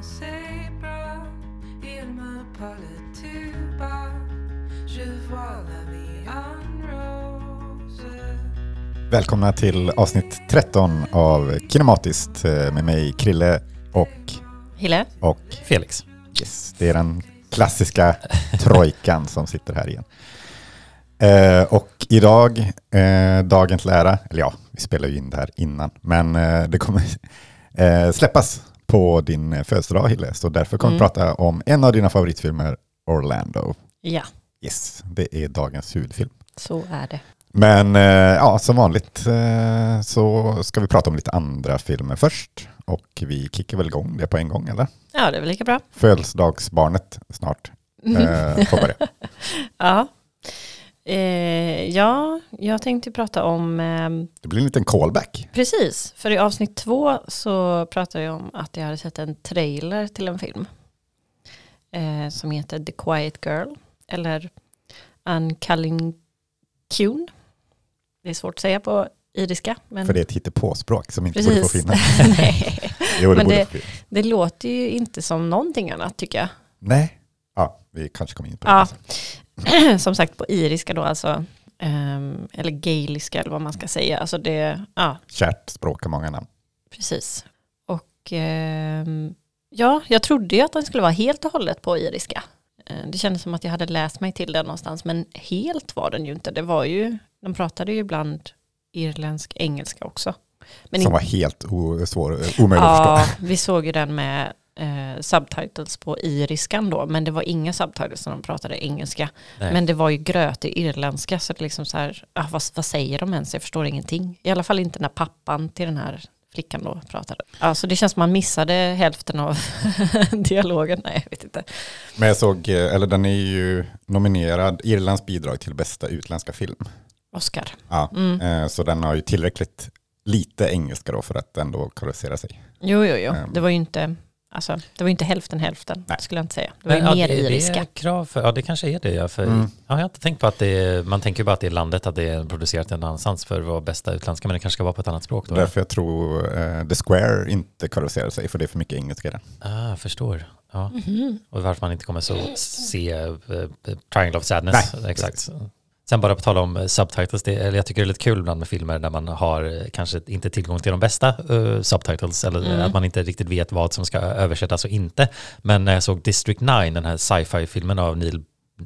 c'est bras, il me parlait tout bas. Je vois la vie en rose. Välkomna till avsnitt 13 av Kinematiskt eh, med mig Krille och, Hille? och Felix. yes, det är den klassiska trojkan som sitter här igen. Eh, och idag, eh, dagen till ära, eller ja, vi spelar ju in det här innan, men eh, det kommer eh, släppas på din födelsedag Hille, så därför kommer vi Mm. prata om en av dina favoritfilmer, Orlando. Ja, Yes, det är dagens huvudfilm. så är det. Men eh, ja, som vanligt eh, så ska vi prata om lite andra filmer först. Och vi kickar väl igång det på en gång, eller? Ja, det är väl lika bra. Födelsedagsbarnet snart eh, får börja. Ja. Eh, ja, jag tänkte prata om, eh, Det blir en liten callback. precis, för i avsnitt två så pratade jag om att jag hade sett en trailer till en film. Eh, som heter The Quiet Girl, eller Unculling Kune. Det är svårt att säga på iriska. Men För det är ett hittepåspråk som inte borde få precis. finnas. Nej, Jo, det Men det- det låter ju inte som någonting annat tycker jag. Nej. Ja, vi kanske kommer in på det. Ja. som sagt på iriska då alltså, ehm, eller gaeliska eller vad man ska säga. Alltså det, ja Kärt språk har många namn. precis. Och ehm, ja, jag trodde ju att den skulle vara helt och hållet på iriska. Eh, Det kändes som att jag hade läst mig till den någonstans, men helt var den ju inte. Det var ju, de pratade ju ibland irländsk engelska också. Men Som var helt o- svår, omöjlig att ja, förstå. vi såg ju den med eh, subtitles på iriskan då, men det var inga subtitles när de pratade engelska. Nej. Men det var ju grötig irländska, så det liksom så här, ah, vad, vad säger de ens? Jag förstår ingenting. I alla fall inte när pappan till den här flickan då pratade. Ja, så det känns som man missade hälften av dialogen. Nej, jag vet inte. Men jag såg, eh, eller den är ju nominerad, Irlands bidrag till bbästa utländska film. Oscar. Ja, Mm. eh, så den har ju tillräckligt lite engelska då för att ändå kvalificera sig. Jo, jo, jo. Ehm. Det var ju inte, alltså, det var ju inte hälften hälften, Nej. skulle jag inte säga. Det var ju Men, mer ja, det, det iriska. är krav för, ja det kanske är det. Ja, för, Mm. ja, jag har inte tänkt på att det är, man tänker ju bara att det är landet, att det är producerat någon annanstans för att vara bästa utländska, men det kanske ska vara på ett annat språk då. Därför jag tror eh, The Square inte kvalificerar sig, för det är för mycket engelska den. Ah, jag förstår. Ja. Mhm. Och varför man inte kommer så se uh, Triangle of Sadness. Nej, Exakt. Sen bara på tala om eh, subtitles, det, eller jag tycker det är lite kul ibland med filmer där man har eh, kanske inte tillgång till de bästa eh, subtitles eller Mm. att man inte riktigt vet vad som ska översättas och inte. Men när jag såg District 9, den här sci-fi-filmen av Neil,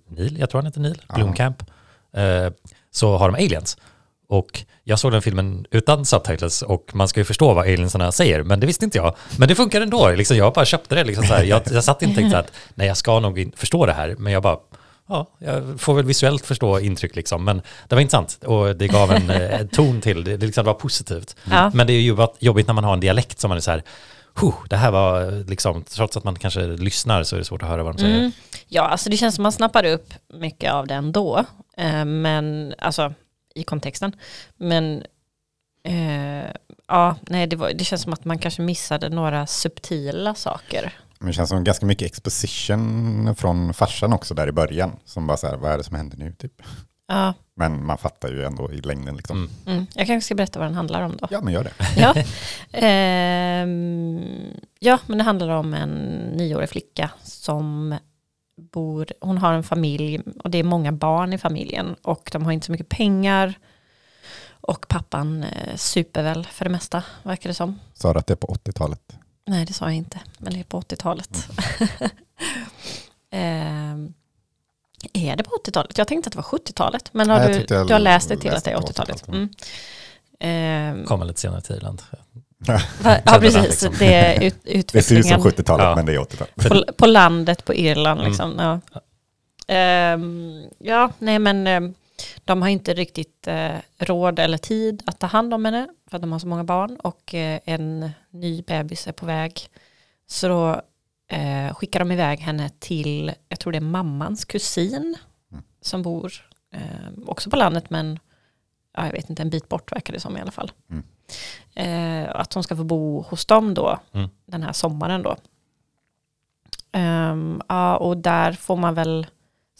Neil, jag tror han heter Neil. Blomkamp, eh, så har de aliens. Och jag såg den filmen utan subtitles och man ska ju förstå vad aliensarna säger, men det visste inte jag. Men det funkar ändå, liksom, jag bara köpte det. Liksom så här. Jag, jag satt inte och tänkte att nej, jag ska nog förstå det här, men jag bara, ja, jag får väl visuellt förstå intryck liksom. Men det var intressant och det gav en eh, ton till, det, det liksom var positivt. Ja. Men det är ju jobbigt när man har en dialekt som man är så här, det här var liksom, trots att man kanske lyssnar så är det svårt att höra vad de säger. Mm. Ja, alltså det känns som man snappar upp mycket av den då. Eh, men, alltså i kontexten. Men, eh, ja, nej, det, var, det känns som att man kanske missade några subtila saker. Men det känns som ganska mycket exposition från farsan också där i början. Som bara så här, vad är det som händer nu typ? Ja, Men man fattar ju ändå i längden liksom. Mm. mm. Jag kanske ska berätta vad den handlar om då. Ja, men gör det. Ja. Ehm, ja, men det handlar om en nioårig flicka som bor, hon har en familj och det är många barn i familjen och de har inte så mycket pengar. Och pappan eh, super väl för det mesta, verkar det som. Sa du att det är på 80-talet? Nej, det sa jag inte, men det är på 80-talet. Ehm, är det på 80-talet? Jag tänkte att det var 70-talet, men har Nej, du, du har läst dig till läste att det är på 80-talet? 80-talet. Mm. Ehm, Kommer lite senare till Irland. Ja, precis. liksom. Det är ut, Det ser ut som utvecklingen 70-talet, Ja. men det är 80-talet. på, på landet på Irland. Mm. Liksom. Ja. Ehm, ja, nej men ehm, de har inte riktigt eh, råd eller tid att ta hand om henne för att de har så många barn och eh, en ny bebis är på väg. Så då eh, skickar de iväg henne till, jag tror det är mammans kusin Mm. som bor eh, också på landet men ja, jag vet inte, en bit bort verkar det som i alla fall. Mm. Eh, att hon ska få bo hos dem då, Mm. den här sommaren då. Ehm, ja, och där får man väl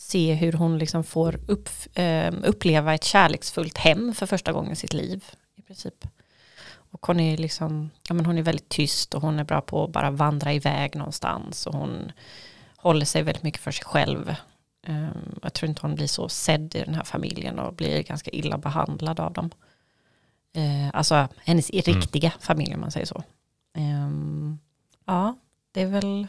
se hur hon liksom får upp, ehm, uppleva ett kärleksfullt hem för första gången i sitt liv. I princip. Och hon är liksom, ja men hon är väldigt tyst och hon är bra på att bara vandra iväg någonstans. Och hon håller sig väldigt mycket för sig själv. Um, jag tror inte hon blir så sedd i den här familjen och blir ganska illa behandlad av dem. Uh, alltså hennes riktiga familj om man säger så. Ja, det är väl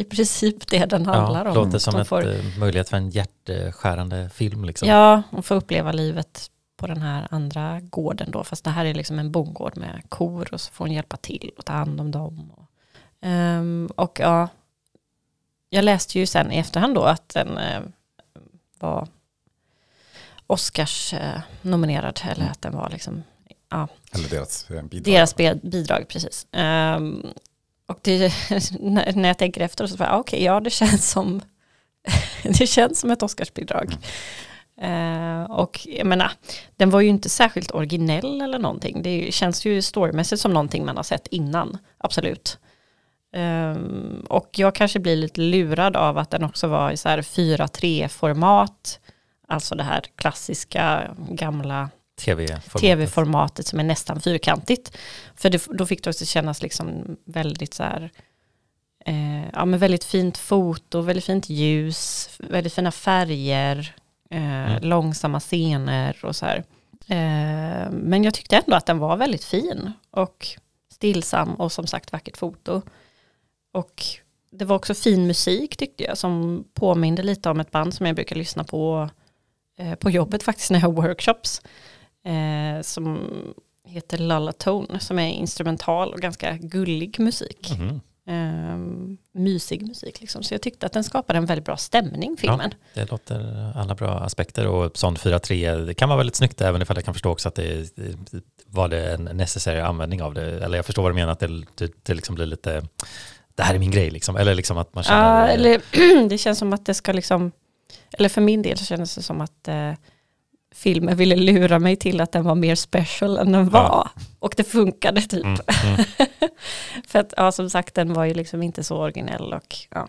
i princip det den handlar ja, om. Låter som De en får- möjlighet för en hjärtskärande film. Liksom. Ja, hon får uppleva livet på den här andra gården då. Fast det här är liksom en bondgård med kor och så får hon hjälpa till och ta hand om dem. Och, Ehm, och ja, jag läste ju sen i efterhand då att den eh, var Oscars eh, nominerad. Eller att den var liksom, ja, Eller deras eh, bidrag. deras bidrag, precis. Ehm, och det, när jag tänker efter så får jag, okej, ja det känns som det känns som ett Oscarsbidrag. Uh, och jag menar, den var ju inte särskilt originell eller någonting. Det känns ju storymässigt som någonting man har sett innan, absolut. Um, och jag kanske blir lite lurad av att den också var i så här 4-3-format. Alltså det här klassiska gamla TV-formatet. tv-formatet som är nästan fyrkantigt. För det, då fick det också kännas liksom väldigt så här, eh, ja men väldigt fint foto, väldigt fint ljus, väldigt fina färger, eh, Mm. långsamma scener och så här. Eh, men jag tyckte ändå att den var väldigt fin och stillsam och som sagt vackert foto. Och det var också fin musik tyckte jag som påminde lite om ett band som jag brukar lyssna på eh, på jobbet faktiskt när jag har workshops eh, som heter Lullatone som är instrumental och ganska gullig musik. Mhm. Eh, mysig musik liksom. Så jag tyckte att den skapade en väldigt bra stämning filmen. Det låter alla bra aspekter och sånt 4-3, det kan vara väldigt snyggt även ifall jag kan förstå också att det var det en necessary användning av det. Eller jag förstår vad du menar, att det, det, det liksom blir lite, det här är min grej liksom. Eller liksom att man Ja, känner, eller det känns som att det ska liksom, eller för min del så kändes det som att eh, filmen ville lura mig till att den var mer special än den Ja. var. Och det funkade typ. Mm, mm. För att ja, som sagt den var ju liksom inte så originell och ja.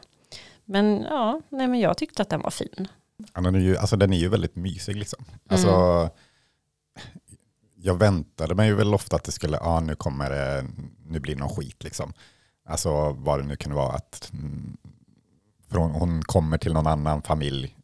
Men ja, nej men jag tyckte att den var fin. Ja, den, är ju, alltså, den är ju väldigt mysig liksom. Alltså, Mm. Jag väntade mig ju väl ofta att det skulle, ja nu kommer det, nu blir det någon skit liksom. Alltså vad det nu kunde vara att mm, från, hon kommer till någon annan familj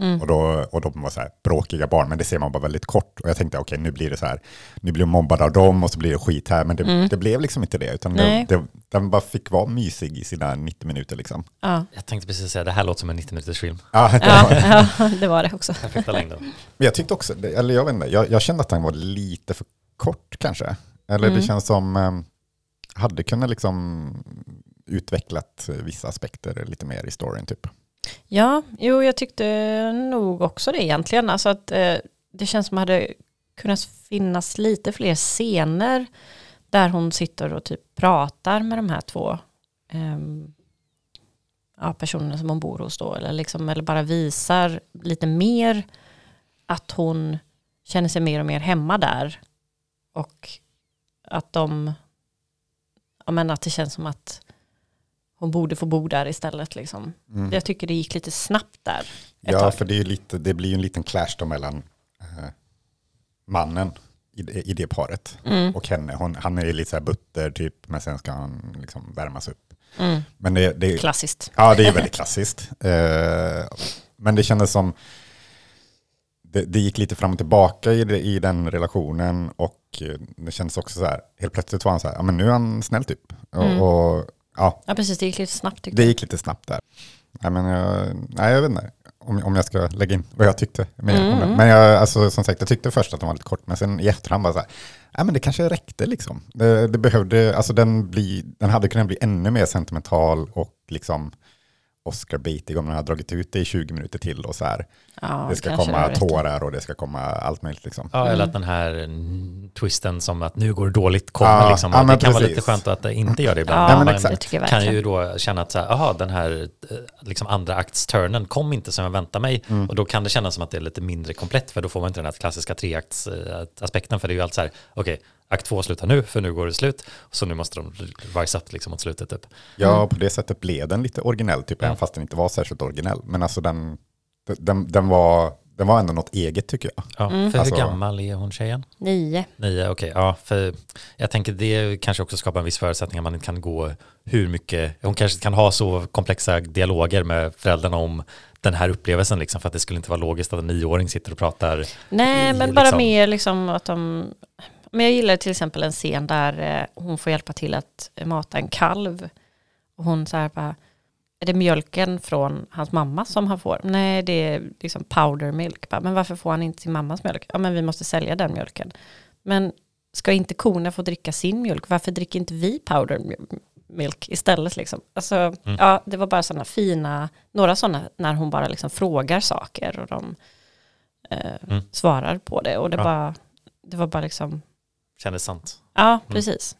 Mm. och, då, och de var så här bråkiga barn, men det ser man bara väldigt kort. Och jag tänkte okej nu blir det så här, nu blir hon mobbad av dem och så blir det skit här, men det, Mm. det blev liksom inte det, utan det, det, den bara fick vara mysig i sina 90 minuter liksom. Ja. Jag tänkte precis säga, det här låter som en 90 minuters film. Ja, det Ja, var- ja, det var det också. Perfekta längden. Men jag tyckte också, det- eller jag vet inte, jag, jag kände att den var lite för kort kanske. Eller Mm. det känns som, eh, hade kunnat liksom utvecklat vissa aspekter lite mer i storyn typ. Ja, jo jag tyckte nog också det egentligen. Alltså att eh, det känns som att det hade kunnat finnas lite fler scener där hon sitter och typ pratar med de här två eh, ja, personerna som hon bor hos då. Eller, liksom, eller bara visar lite mer att hon känner sig mer och mer hemma där. Och att de, ja men att det känns som att hon borde få bo där istället liksom. Mm. Jag tycker det gick lite snabbt där. Ja, tag. för det, är lite, det blir ju en liten clash då mellan eh, mannen i, det- i det paret Mm, och henne. Hon, han är lite så här butter typ, men sen ska han liksom värmas upp. mm. Men det, det, Klassiskt. Ja, det är väldigt klassiskt. Eh, men det kändes som, det, det gick lite fram och tillbaka i, det, i den relationen och eh, det kändes också så här, helt plötsligt var han så här, ja men nu är han snäll typ. Och, Mm. och ja, Ja precis, det gick lite snabbt tyckte det gick lite snabbt där. Nej, men jag, nej, jag vet inte om, om jag ska lägga in vad jag tyckte. Om Mm. Men jag, alltså, som sagt, jag tyckte först att den var lite kort, men sen i efterhand bara så här, nej, men det kanske räckte liksom. Det, det behövde, alltså den, bli, den hade kunnat bli ännu mer sentimental och liksom Oscar-baitig om den hade dragit ut det i 20 minuter till och så här. Ja, det ska komma har i. tårar och det ska komma allt möjligt liksom. Ja, eller Mm. att den här mm, twisten som att nu går det dåligt kommer Ja, liksom. ja, det kan vara precis. lite skönt att det inte gör det ibland. Ja, men Man exakt. det kan ju då känna att så här, aha, den här eh, liksom andra aktsturnen kom inte som jag väntade mig. Mm. Och då kan det kännas som att det är lite mindre komplett för då får man inte den här klassiska treaktsaspekten. För det är ju alltid så här, okej, akt två slutar nu för nu går det slut. Så nu måste de rise up liksom mot slutet typ. Ja, Mm. på det sättet blev den lite originell, typ, Mm. även fast den inte var särskilt originell. Men alltså den, den, den, var, den var ändå något eget tycker jag. Ja, Mm. För Alltså- hur gammal är hon tjejen? Nio. Nio, okej. ja, för jag tänker det kanske också skapar en viss förutsättning att man inte kan gå hur mycket, hon kanske kan ha så komplexa dialoger med föräldrarna om den här upplevelsen liksom, för att det skulle inte vara logiskt att en nioåring sitter och pratar. Nej, i, men bara liksom- mer liksom att de... Men jag gillar till exempel en scen där eh, hon får hjälpa till att mata en kalv. Och hon så här bara, är det mjölken från hans mamma som han får? Nej, det är liksom powder milk. Bara, men varför får han inte sin mammas mjölk? Ja, men vi måste sälja den mjölken. Men ska inte korna få dricka sin mjölk? Varför dricker inte vi powder milk istället? Liksom? Alltså, ja, det var bara sådana fina, några sådana när hon bara liksom frågar saker och de eh, Mm. svarar på det. Och det, Ja. bara, det var bara liksom, Kändes sant. ja precis.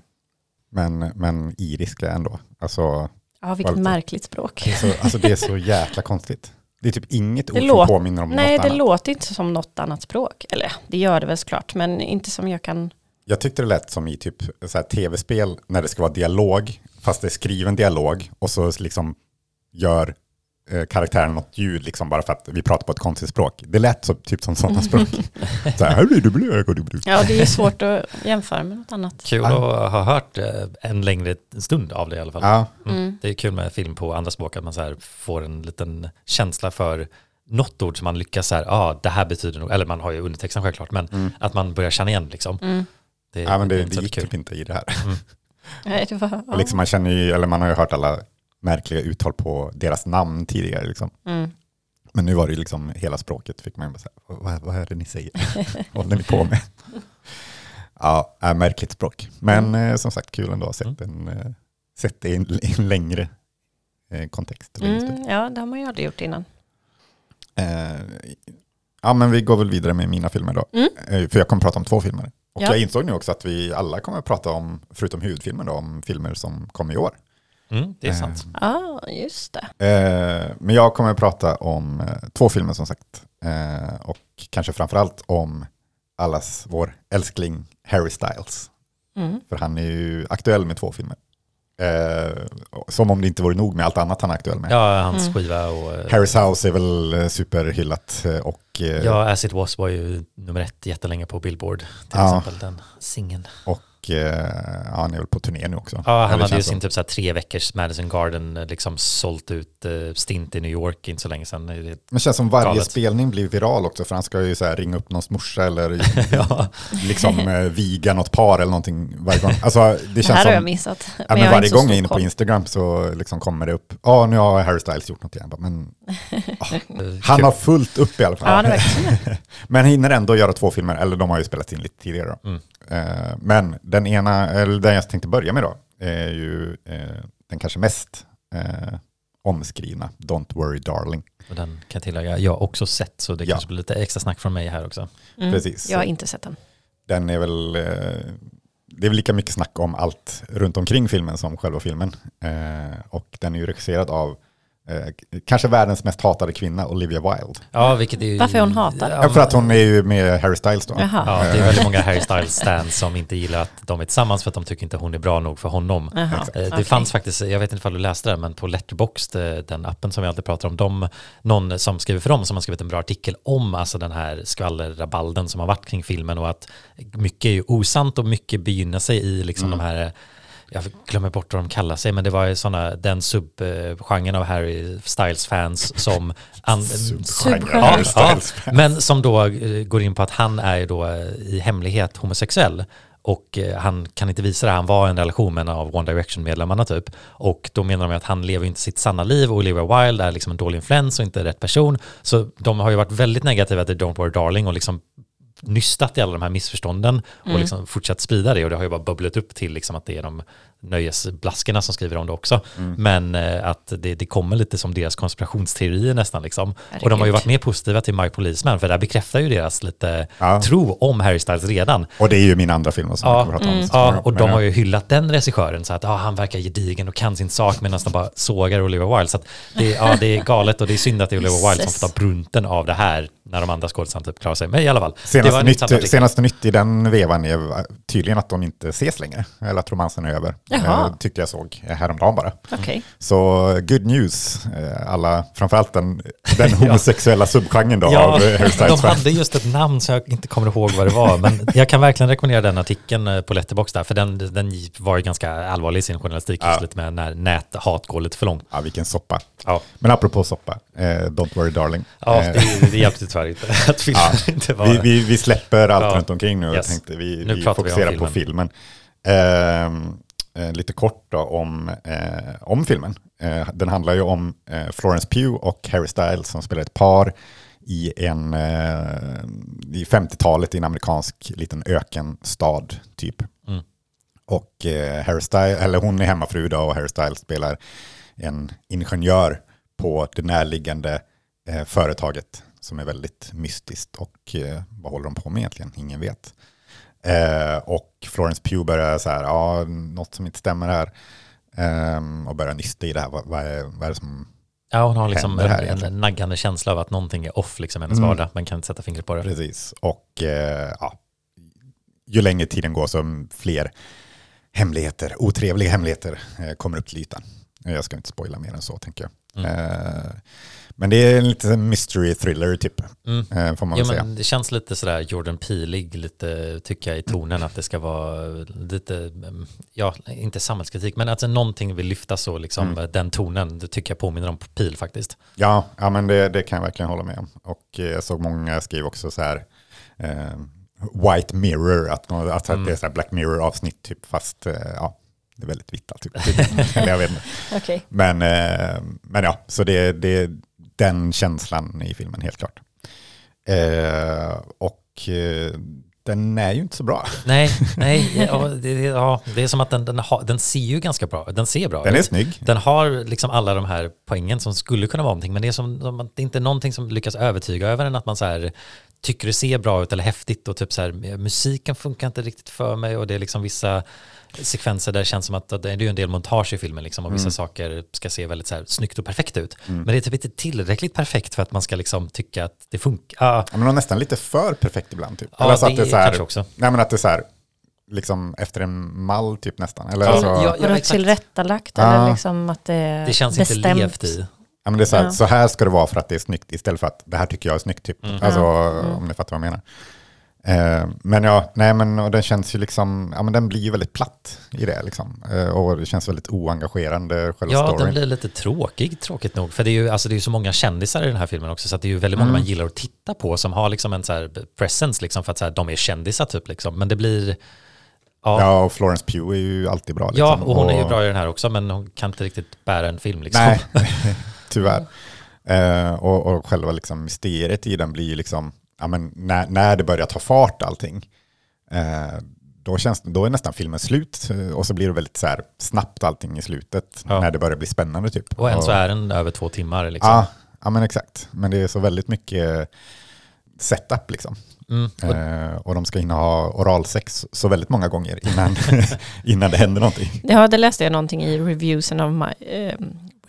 Men, men iriska ändå. Alltså Ja, vilket Valter. märkligt språk. det, är så, alltså det är så jäkla konstigt. Det är typ inget Det ord som påminner om Nej, något det annat. låter inte som något annat språk. Eller det gör det väl såklart, men inte som jag kan... Jag tyckte det lät som i typ så här tv-spel när det ska vara dialog, fast det är skriven dialog och så liksom gör karaktären något ljud liksom bara för att vi pratar på ett konstigt språk. Det lät så, typ som sådana språk. så här. Ja, det är svårt att jämföra med något annat. Kul att ha hört eh, en längre stund av det i alla fall. Ja, Mm. Det är kul med film på andra språk, att man så här får en liten känsla för något ord som man lyckas så här, ja ah, det här betyder nog, eller man har ju undertexten självklart, men att man börjar känna igen liksom. Mm. Det, ja men det, är det inte så gick kul. typ inte i det här. Nej, det var... Och liksom man känner ju, eller man har ju hört alla märkliga uttal på deras namn tidigare. Liksom. Mm. Men nu var det liksom hela språket, fick man bara säga, vad, vad är det ni säger? vad håller ni på med? ja, märkligt språk. Men eh, som sagt, kul ändå att ha sett, en, eh, sett det i en, en längre eh, kontext. Mm, ja, det har man ju aldrig gjort innan. Eh, ja, men vi går väl vidare med mina filmer då. Mm. Eh, för jag kommer prata om två filmer. Och Ja. jag insåg nu också att vi alla kommer prata om, förutom huvudfilmen då, om filmer som kom i år. Mm, det är Eh, sant. Ja, just det. Eh, men jag kommer prata om eh, två filmer som sagt. Eh, och kanske framförallt om allas vår älskling Harry Styles. Mm. För han är ju aktuell med två filmer. Eh, som om det inte vore nog med allt annat han är aktuell med. Ja, hans Mm. skiva och... eh, Harry's House är väl eh, superhyllat eh, och, eh, Ja, As It Was var ju nummer ett jättelänge på Billboard, till Ja. exempel den singeln. och eh, ja, han är väl på turné nu också. Ja, han hade ju sin som. typ så här tre veckors Madison Garden eh, liksom sålt ut eh, stint i New York inte så länge sedan. Det- Men det känns som varje Galet. spelning blir viral också för han ska ju så här ringa upp någons morsa eller Ja, liksom eh, viga något par eller någonting varje gång. Alltså, det Det känns här har jag som, missat. Ja, jag men har varje gång jag är inne på. Instagram så liksom kommer det upp, ja nu har Harry Styles gjort något igen. Jag Men eh, han har fullt upp i alla fall. Ja, det men hinner ändå göra två filmer, eller de har ju spelat in lite tidigare. Då. Mm. Eh, men den ena, eller den jag tänkte börja med då, är ju eh, den kanske mest eh, omskrivna, Don't Worry Darling. Och den kan jag tillägga, jag har också sett så det Ja. kanske blir lite extra snack från mig här också. Mm. Precis. Jag har inte sett den. Den är väl, eh, det är väl lika mycket snack om allt runt omkring filmen som själva filmen. Eh, och den är ju regisserad av eh, kanske världens mest hatade kvinna, Olivia Wilde. Ja, vilket är ju... Varför är hon hatad? Ja, för att hon är ju med Harry Styles då. Jaha. Ja, det är väldigt många Harry Styles-stans som inte gillar att de är tillsammans för att de tycker inte hon är bra nog för honom. Jaha. Eh, Det okej. fanns faktiskt, jag vet inte om du läste den, men på Letterboxd, eh, den appen som vi alltid pratar om, de, någon som skriver för dem som har skrivit en bra artikel om alltså den här skvallerrabalden som har varit kring filmen och att mycket är ju osant och mycket begynner sig i liksom de här jag glömmer bort vad de kallar sig, men det var ju sådana, den subgenren av Harry Styles-fans som... an- Subgenre. Harry Ja, men som då eh, går in på att han är då eh, i hemlighet homosexuell och eh, han kan inte visa det, han var i en relation med en av One Direction-medlemmarna typ. Och då menar de att han lever inte sitt sanna liv och Olivia Wilde är liksom en dålig influens och inte rätt person. Så de har ju varit väldigt negativa till Don't Worry Darling och liksom nystat i alla de här missförstånden och liksom fortsatt sprida det och det har ju bara bubblat upp till liksom att det är de nöjesblaskorna som skriver om det också. Men eh, att det, det kommer lite som deras konspirationsteorier nästan liksom. Och de har ju varit mer positiva till My Policeman för det här bekräftar ju deras lite Ja. tro om Harry Styles redan. Och det är ju min andra film som Ja, jag kommer prata om. så Ja, småningom. och de har ju hyllat den regissören så att ah, han verkar gedigen och kan sin sak medan de bara sågar Olivia Wilde. Så att det, ja, det är galet och det är synd att det är Olivia Wilde som får ta brunten av det här när de andra skådespelarna typ klarar sig. Men i alla fall, Senaste en nytt, senaste nytt i den vevan är tydligen att de inte ses längre, eller att romansen är över. Jaha. Eh, tyckte jag såg häromdagen bara. Okej. Så good news, eh, alla, framförallt den, den homosexuella subgenren då av Ja, eh, Harry de hade just ett namn så jag inte kommer ihåg vad det var. Men jag kan verkligen rekommendera den artikeln eh, på Letterboxd där, för den, den var ju ganska allvarlig i sin journalistik, Ja. lite med när näthat går lite för långt. Ja, vilken soppa. Ja, Men apropå soppa, eh, Don't worry darling. ja Eh, det, det hjälpte tyvärr inte att filmen inte var... vi, vi, vi släpper allt Ja. runt omkring nu och Yes. tänkte vi, Nu vi pratar vi fokuserar på filmen. filmen. Eh, lite kort om, eh, om filmen. Eh, den handlar ju om eh, Florence Pugh och Harry Styles som spelar ett par i, en, eh, i 50-talet i en amerikansk liten ökenstad typ. Mm. Och eh, Harry Styles, eller hon är hemmafru då och Harry Styles spelar en ingenjör på det närliggande företaget som är väldigt mystiskt och vad håller de på med egentligen? Ingen vet. Eh, och Florence Pugh börjar så här, ja, något som inte stämmer här. Ehm, och börjar nysta i det här, vad, vad, är, vad är det som... Ja, hon har liksom händer här en, en naggande känsla av att någonting är off liksom hennes Mm. vardag, men kan inte sätta fingret på det. Precis. Och eh, ja, ju längre tiden går så fler hemligheter, otrevliga hemligheter eh, kommer upp till ytan. Eh, Jag ska inte spoila mer än så tänker jag. Mm. Men det är en lite mystery thriller typ, Mm. eh, får man Jo, väl säga. men det känns lite sådär Jordan Peelig, lite tycker jag i tonen att det ska vara lite, mm, ja, inte samhällskritik, men att någonting vill lyfta så liksom Mm. den tonen, det tycker jag påminner om Peel faktiskt. Ja, ja men det, det kan jag verkligen hålla med om. Och eh, jag såg många skriva också så här, eh, White Mirror, att, att Mm. det är så här Black Mirror-avsnitt typ, fast eh, ja, det är väldigt vitt typ. Eller jag vet inte. Okej. Men, eh, men ja, så det, det den känslan i filmen helt klart. Eh, och eh, den är ju inte så bra. Nej, nej, ja, det, ja, det är som att den, den, har, den ser ju ganska bra, den ser bra Den är snygg. Den har liksom alla de här poängen som skulle kunna vara någonting, men det är som som att det inte är någonting som lyckas övertyga över en att man så här tycker det ser bra ut eller häftigt och typ så här musiken funkar inte riktigt för mig och det är liksom vissa sekvenser där det känns som att det är ju en del montage i filmen liksom och vissa Mm. saker ska se väldigt så här snyggt och perfekt ut. Men det är typ inte tillräckligt perfekt för att man ska liksom tycka att det funkar. Ja, men de är nästan lite för perfekt ibland. Typ. Ja, Eller så det att det är så här, kanske också. Nej, men att det är så här, liksom efter en mall typ nästan. Eller Ja, alltså, ja, ja, det tillrättalagt Ja. eller liksom att det är det känns bestämt? inte levt i. men det är så, här, Ja. så här ska det vara för att det är snyggt istället för att det här tycker jag är snyggt. Typ. Mm. Alltså Mm. om ni fattar vad jag menar. Eh, men ja, nej men och den känns ju liksom, ja men den blir ju väldigt platt i det liksom. Eh, och det känns väldigt oengagerande själva Ja, storyn. den blir lite tråkig, tråkigt nog. För det är ju alltså, det är så många kändisar i den här filmen också, så det är ju väldigt många Mm. man gillar att titta på som har liksom en så här presence, liksom, för att så här, de är kändisar typ. Liksom. Men det blir... Ja, ja, Ja, och Florence Pugh är ju alltid bra. Liksom. och hon är ju bra i den här också, men hon kan inte riktigt bära en film. Liksom. Nej, tyvärr. Eh, och, och själva liksom mysteriet i den blir ju liksom, ja, men när, när det börjar ta fart allting, eh, då, känns, då är nästan filmen slut eh, och så blir det väldigt så här snabbt allting i slutet Ja. när det börjar bli spännande typ. Och än så är den över två timmar. Liksom. Ja, ja, men exakt. Men det är så väldigt mycket setup liksom. Mm. Och, Eh, och de ska hinna ha oralsex så väldigt många gånger innan, innan det händer någonting. Ja, det läste jag någonting i reviewsen av My, eh,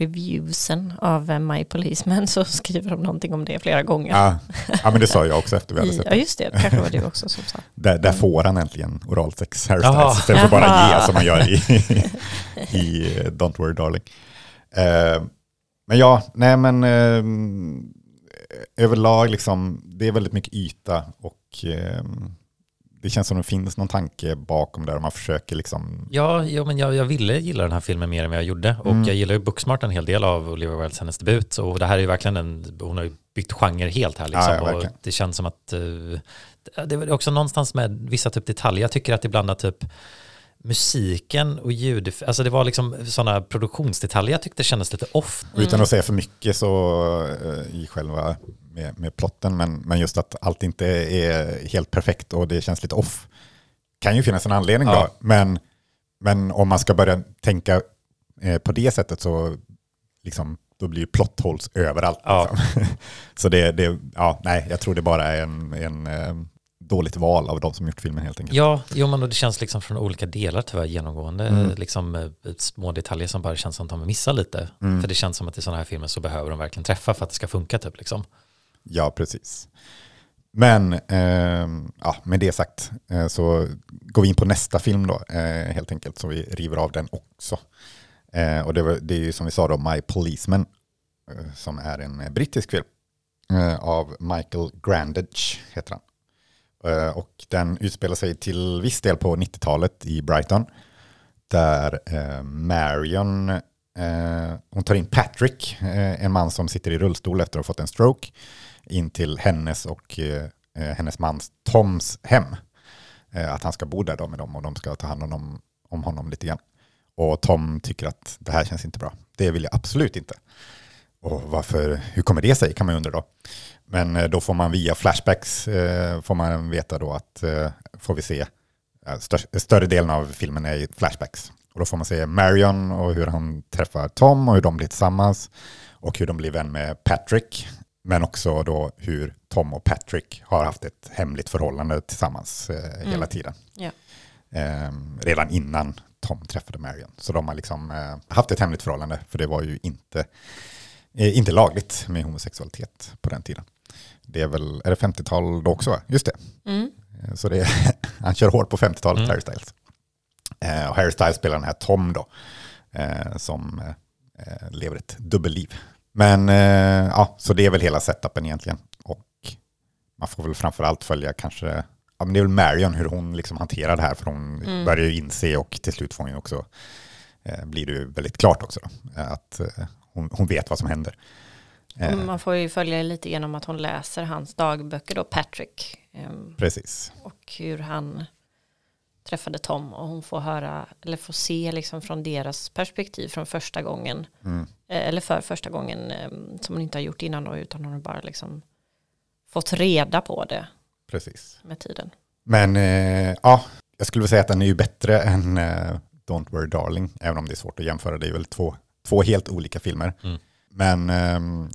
reviewsen av eh, My Policeman så skriver de någonting om det flera gånger. Ja, ja, men det sa jag också efter vi hade sett ja, det. just det. Kanske var det också som sa. Där, där får han äntligen oralsex, Harry. Styles, istället för bara ge som man gör i, i eh, Don't Worry Darling. Eh, men ja, nej men överlag liksom, det är väldigt mycket yta och det känns som det finns någon tanke bakom där man försöker liksom, ja, ja, men jag, jag ville gilla den här filmen mer än vad jag gjorde. Och Mm. jag gillar ju Booksmart en hel del av Olivia Wildes hennes debut. Och det här är ju verkligen en, hon har ju bytt genre helt här. Liksom. Ja, ja, och det känns som att, eh, det är också någonstans med vissa typ detaljer. Jag tycker att ibland att typ musiken och ljud, alltså det var liksom sådana produktionsdetaljer jag tyckte kändes lite off. utan att säga för mycket så eh, i själva med, med plotten, men, men just att allt inte är helt perfekt och det känns lite off. Kan ju finnas en anledning Ja. då, men, men om man ska börja tänka eh, på det sättet så liksom, då blir ju plot överallt. Ja. Liksom. så det, det, ja, nej, jag tror det bara är en, en eh, dåligt val av de som gjort filmen helt enkelt. Ja, jo, men det känns liksom från olika delar tyvärr genomgående, Mm. liksom eh, små detaljer som bara känns som att de missar lite. Mm. För det känns som att i sådana här filmer så behöver de verkligen träffa för att det ska funka typ liksom. Ja, precis. Men eh, ja, med det sagt eh, så går vi in på nästa film då, eh, helt enkelt, så vi river av den också. Eh, och det, var, det är ju som vi sa då, My Policeman, eh, som är en brittisk film av Michael Grandage, heter han. Eh, och den utspelar sig till viss del på 90-talet i Brighton, där eh, Marion, eh, hon tar in Patrick, en man som sitter i rullstol efter att ha fått en stroke, in till hennes och hennes mans Toms hem. Att han ska bo där då med dem och de ska ta hand om, honom- om honom lite grann. Och Tom tycker att det här känns inte bra. Det vill jag absolut inte. Och varför, hur kommer det sig kan man ju undra då. Men eh, då får man via flashbacks eh, får man veta då att, eh, får vi se, stör, större delen av filmen är i flashbacks. Och då får man se Marion och hur han träffar Tom och hur de blir tillsammans. Och hur de blir vän med Patrick. Men också då hur Tom och Patrick har haft ett hemligt förhållande tillsammans eh, hela tiden. Ja. Eh, redan innan Tom träffade Marion. Så de har liksom eh, haft ett hemligt förhållande. För det var ju inte, inte lagligt med homosexualitet på den tiden. Det är väl, är det 50-tal då också? va? Just det. Mm. Eh, Så det är, han kör hårt på 50-talet, Mm. Harry Styles. Eh, och Harry Styles spelar den här Tom då, eh, som eh, lever ett dubbelliv. Men ja, så det är väl hela setupen egentligen. Och man får väl framförallt följa kanske, ja men det är väl Marion hur hon liksom hanterar det här, för hon Mm. börjar ju inse och till slut får hon ju också, blir det ju väldigt klart också då, att hon, hon vet vad som händer. Eh, Och Man får ju följa lite genom att hon läser hans dagböcker då, Patrick. ehm, Precis. och hur han träffade Tom och hon får höra eller får se liksom från deras perspektiv från första gången Mm. eh, eller för första gången eh, som hon inte har gjort innan då utan hon har bara liksom fått reda på det Precis. med tiden. Men eh, ja, jag skulle vilja säga att den är ju bättre än eh, Don't Worry Darling, även om det är svårt att jämföra. Det är väl två, två helt olika filmer. Mm. Men ehm,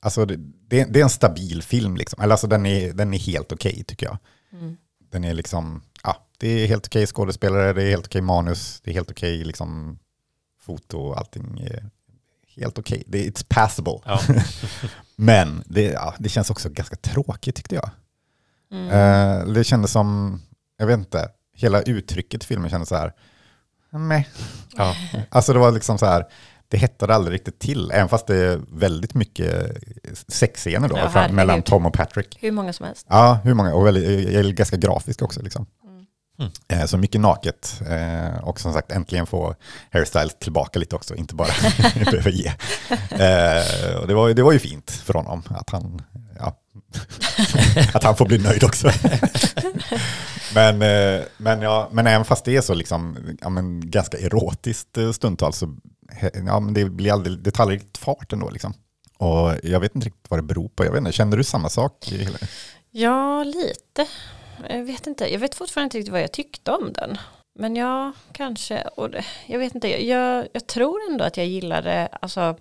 alltså, det, det, det är en stabil film, liksom. eller alltså, den, är, den är helt okej tycker jag. Mm. Den är liksom, ja, det är helt okej skådespelare, det är helt okej manus, det är helt okej liksom, foto, allting är helt okej. Det är It's passable. Ja. Men det, ja, det känns också ganska tråkigt tyckte jag. Mm. Eh, det kändes som, jag vet inte, hela uttrycket i filmen kändes så här, meh. Ja. Alltså det var liksom så här, det hettade aldrig riktigt till, även fast det är väldigt mycket sexscener då, Ja, fram, mellan Tom och Patrick. Hur många som helst. Ja, hur många, och väldigt, ganska grafisk också liksom. Mm. Mm. Eh, så mycket naket, eh, och som sagt äntligen få Harry Styles tillbaka lite också, inte bara behöva ge. Eh, och det, var, det var ju fint för honom att han, ja, att han får bli nöjd också. men, men, ja, men även fast det är så liksom, ja, men ganska erotiskt stundtals så ja, men det, blir aldrig, det tar aldrig riktigt fart ändå. Liksom. Och jag vet inte riktigt vad det beror på. Jag vet inte, känner du samma sak? Ja, lite. Jag vet inte. Jag vet fortfarande inte riktigt vad jag tyckte om den. Men ja, kanske. Och det, jag vet inte. Jag, jag tror ändå att jag gillade alltså,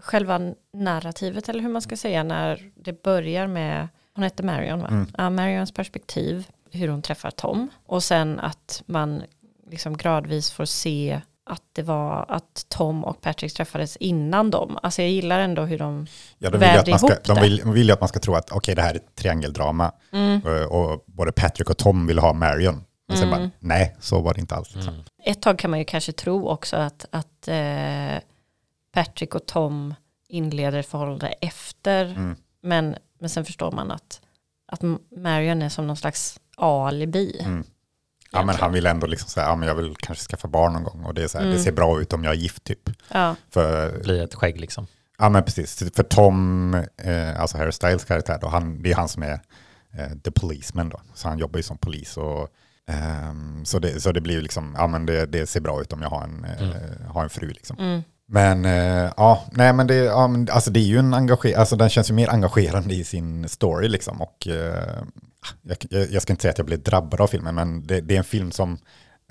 själva narrativet, eller hur man ska säga, när det börjar med, hon heter Marion va? Mm. Ja, Marions perspektiv, hur hon träffar Tom. Och sen att man liksom gradvis får se att det var att Tom och Patrick träffades innan dem. Alltså jag gillar ändå hur de Ja, de vill, ju att vävde man ska, ihop de det. vill, de vill ju att man ska tro att okej, det här är ett triangeldrama. Mm. Eh, Och både Patrick och Tom vill ha Marion. Men sen Mm. bara, nej, så var det inte alls. Liksom. Mm. ett tag kan man ju kanske tro också att, att eh, Patrick och Tom inleder förhållande efter. Mm. Men, men sen förstår man att, att Marion är som någon slags alibi. Mm. Ja, men han vill ändå liksom säga, ja, men jag vill kanske skaffa barn någon gång. Och det, är så här, det Mm. ser bra ut om jag är gift typ. Ja, För, Blir ett skägg liksom. ja men precis, för Tom, eh, alltså Harry Styles karaktär, då, han, det är han som är eh, the policeman då. Så han jobbar ju som polis. Och, ehm, så, det, så det blir liksom, ja men det, det ser bra ut om jag har en, eh, har en fru liksom. mm, Men eh, ja, nej men det, ja, men, alltså det är ju en engager, alltså den känns ju mer engagerande i sin story liksom. Och eh, jag, jag, ska inte säga att jag blev drabbad av filmen, men det, det är en film som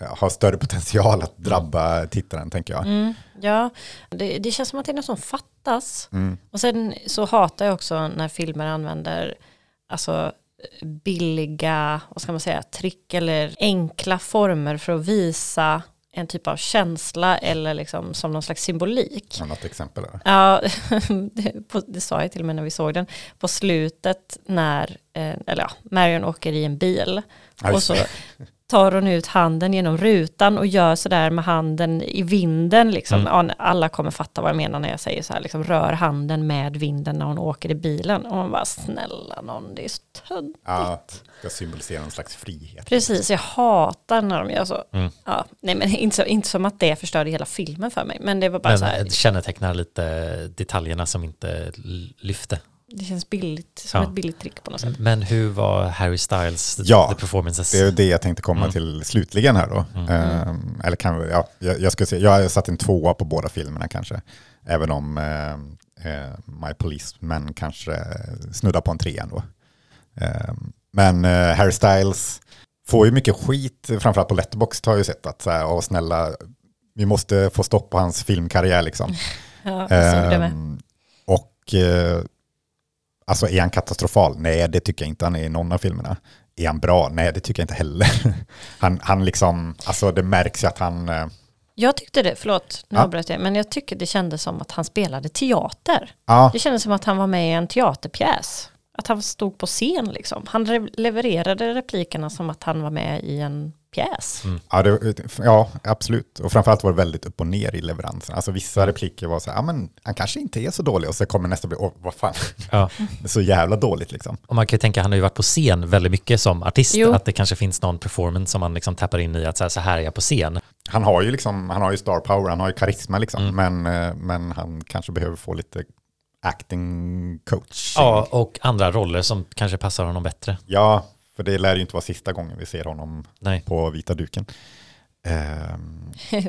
eh, har större potential att drabba tittaren, tänker jag. mm, ja, det, det känns som att det är något som fattas. Mm. Och sen så hatar jag också när filmer använder alltså billiga, vad ska man säga, trick eller enkla former för att visa en typ av känsla eller liksom som någon slags symbolik. Har något exempel där? Ja, det, på- det sa jag till och med när vi såg den. På slutet när, eh, eller ja, Marion åker i en bil och så. Tar hon ut handen genom rutan och gör sådär med handen i vinden. Liksom. Mm. Alla kommer fatta vad jag menar när jag säger så här, liksom, rör handen med vinden när hon åker i bilen. Och man bara, snälla någon, det är så töntigt. Ja, ska symbolisera en slags frihet. Precis, jag hatar när de gör så. Mm. Ja, nej, men inte, så, inte som att det förstörde hela filmen för mig, men det var bara Men så här, det kännetecknar lite detaljerna som inte lyfte. Det känns billigt, som Ja. ett billigt trick på något sätt. Men hur var Harry Styles, Ja, the performances? Det är det jag tänkte komma Mm. till slutligen här då. Mm. Ehm, eller kan vi, ja, jag, jag ska se, jag har satt en tvåa på båda filmerna kanske. Även om eh, eh, My Policeman kanske snuddar på en trea ändå. Ehm, men eh, Harry Styles får ju mycket skit, framförallt på Letterboxd har jag ju sett att så här, åh snälla, vi måste få stopp på hans filmkarriär liksom. Ja, jag såg det med. Ehm, och eh, alltså är han katastrofal? Nej, det tycker jag inte han är i någon av filmerna. Är han bra? Nej, det tycker jag inte heller. Han, han liksom, alltså det märks ju att han, eh, Jag tyckte det, förlåt, nu Ja. avbröt jag, men jag tycker det kändes som att han spelade teater. ja, Det kändes som att han var med i en teaterpjäs. Att han stod på scen liksom. Han re- levererade replikerna som att han var med i en pjäs. ja, det, ja, absolut. Och framförallt var det väldigt upp och ner i leveransen. Alltså vissa repliker var så här, ja men han kanske inte är så dålig. Och så kommer nästa bli, åh vad fan, Ja. det är så jävla dåligt liksom. Och man kan ju tänka, han har ju varit på scen väldigt mycket som artist, Jo. att det kanske finns någon performance som man liksom tappar in i att så här, så här är jag på scen. Han har ju liksom, han har ju star power, han har ju karisma liksom. Men, eh, men han kanske behöver få lite acting coach. Ja, och andra roller som kanske passar honom bättre. Ja, för det lär ju inte vara sista gången vi ser honom Nej. på vita duken. Ehm,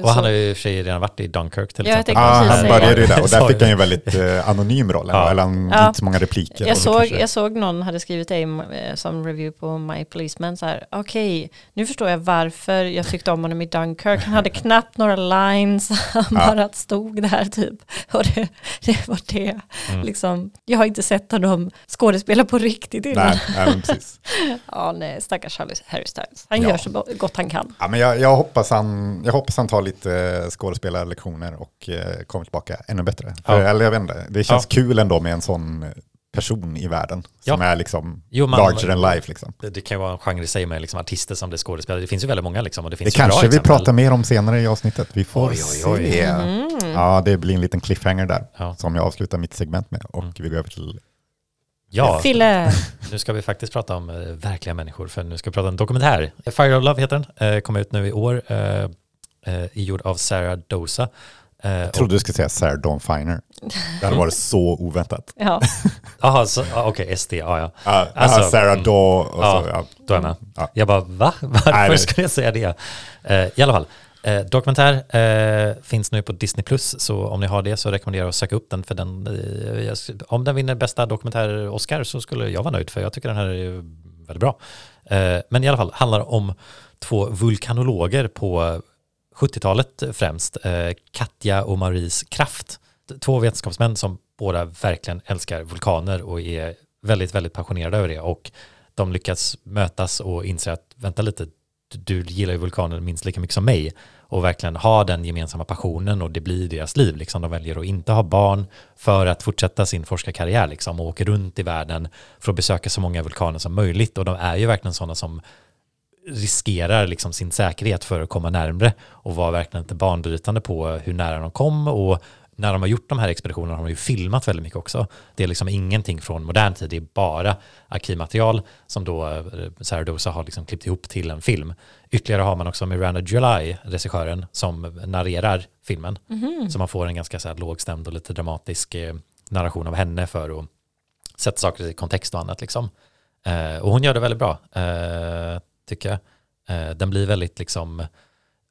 Och han har ju i och för sig redan varit i Dunkirk till Ja, exempel. tänkte ah, han började ju där och där fick han ju en väldigt eh, anonym roll. Ja. Eller han Ja. inte så många repliker. Jag såg, jag såg någon hade skrivit det eh, som review på My Policeman så här, okej, nu förstår jag varför jag tyckte om honom i Dunkirk. Han hade knappt några lines, han Ja. bara stod där typ. Och det, det var det. Mm. Liksom, jag har inte sett honom skådespela på riktigt innan. Nej, nej, precis. Ja, nej, stackars Harry- Styles. Han Ja. gör så gott han kan. Ja, men jag, jag, hoppas han, jag hoppas han tar lite eh, skådespelarlektioner och eh, kommer tillbaka ännu bättre. För, Ja. Eller jag vet inte, det känns kul ändå med en sån person i världen som Ja. är liksom Jo, man- larger than life. Liksom. Det, det kan ju vara en genre i sig med liksom artister som det är skådespelare. Det finns ju väldigt många liksom och det Det finns bra kanske vi exempel. pratar mer om senare i avsnittet. Vi får Oj, oj, oj. se. Mm. Ja, det blir en liten cliffhanger där Ja. som jag avslutar mitt segment med. Och Mm. vi går över till... Ja, Fille, nu ska vi faktiskt prata om eh, verkliga människor för nu ska vi prata om en dokumentär. Fire of Love heter den, eh, kom ut nu i år, eh, eh, är gjord av Sarah Dosa. Eh, Jag trodde du skulle säga Sarah Dawn Finer. Det hade varit så oväntat. Jaha, ja, okej, SD, ja ja. Ja, Alltså, Sarah mm. Dawn och Ja. så, ja. Då är jag med. Ja. Jag bara, va? Varför Nej, skulle jag säga det? Eh, I alla fall, eh, dokumentär eh, finns nu på Disney+, Plus så om ni har det så rekommenderar jag att söka upp den för den, eh, om den vinner bästa dokumentär-Oscar så skulle jag vara nöjd för jag tycker den här är väldigt bra. Eh, men i alla fall, handlar om två vulkanologer på 70-talet främst, eh, Katja och Maurice Kraft. Två vetenskapsmän som båda verkligen älskar vulkaner och är väldigt, väldigt passionerade över det och de lyckas mötas och inser att vänta lite, du gillar ju vulkaner minst lika mycket som mig och verkligen ha den gemensamma passionen och det blir deras liv. Liksom. De väljer att inte ha barn för att fortsätta sin forskarkarriär liksom, och åker runt i världen för att besöka så många vulkaner som möjligt och de är ju verkligen sådana som riskerar liksom sin säkerhet för att komma närmre och var verkligen inte banbrytande på hur nära de kom och när de har gjort de här expeditionerna har de ju filmat väldigt mycket också. Det är liksom ingenting från modern tid, det är bara arkivmaterial som då eh, Sarah Dosa har liksom klippt ihop till en film. Ytterligare har man också Miranda July, regissören, som narrerar filmen. Så man får en ganska så här lågstämd och lite dramatisk eh, narration av henne för att sätta saker i kontext och annat. Liksom. Eh, och hon gör det väldigt bra, tycker jag. Den blir väldigt liksom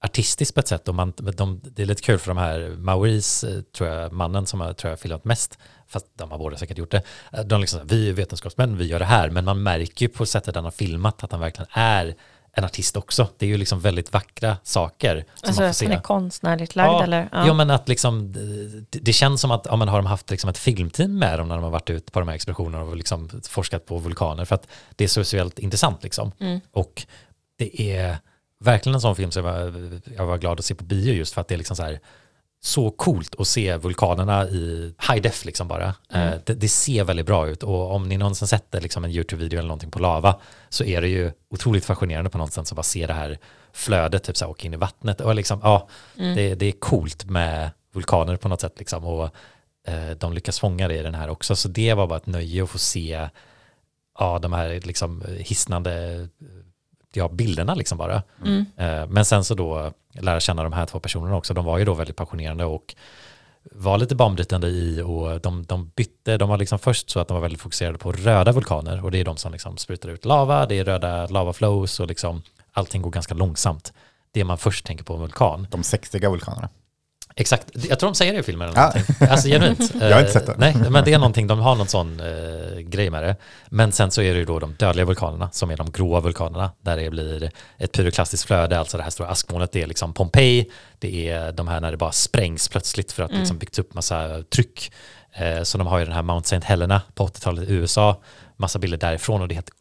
artistisk på ett sätt. Och man, de, det är lite kul för de här, Maurice, eh, tror jag, mannen som har tror jag, filmat mest, fast de har båda säkert gjort det, eh, de liksom, vi är vetenskapsmän, vi gör det här, men man märker ju på sättet han har filmat att han verkligen är en artist också. Det är ju liksom väldigt vackra saker som alltså man får att se. han är konstnärligt lagd Ja, eller? Ja. men att liksom, det, det känns som att ja, men har de haft liksom ett filmteam med dem när de har varit ute på de här expeditionerna och liksom forskat på vulkaner för att det är socialt intressant liksom. Mm. Och det är, verkligen en sån film som jag var, jag var glad att se på bio just för att det är liksom så här så coolt att se vulkanerna i high def liksom bara. Mm. Eh, det, det ser väldigt bra ut och om ni någonsin sett liksom en YouTube-video eller någonting på lava så är det ju otroligt fascinerande på något sätt att bara se det här flödet, typ så här, åka in i vattnet och liksom, ja, Mm. det, det är coolt med vulkaner på något sätt liksom och eh, de lyckas fånga det i den här också så det var bara ett nöje att få se ja, de här liksom hisnande ja, bilderna liksom bara. Mm. Eh, Men sen så då lära känna de här två personerna också. De var ju då väldigt passionerande och var lite banbrytande i och de, de bytte, de var liksom först så att de var väldigt fokuserade på röda vulkaner och det är de som liksom sprutar ut lava, det är röda lavaflows och liksom allting går ganska långsamt. Det man först tänker på en vulkan. De sexiga vulkanerna. Exakt, jag tror de säger det i filmen. Eller Ja. Alltså genuint. Jag har inte sett det. Eh, Nej, men det är någonting, de har någon sån eh, grej med det. Men sen så är det ju då de dödliga vulkanerna som är de gråa vulkanerna där det blir ett pyroklastiskt flöde, alltså det här stora askmolnet, det är liksom Pompeji, det är de här när det bara sprängs plötsligt för att det liksom byggts upp massa tryck. Eh, så de har ju den här Mount St. Helena på 80-talet i USA, massa bilder därifrån och det är helt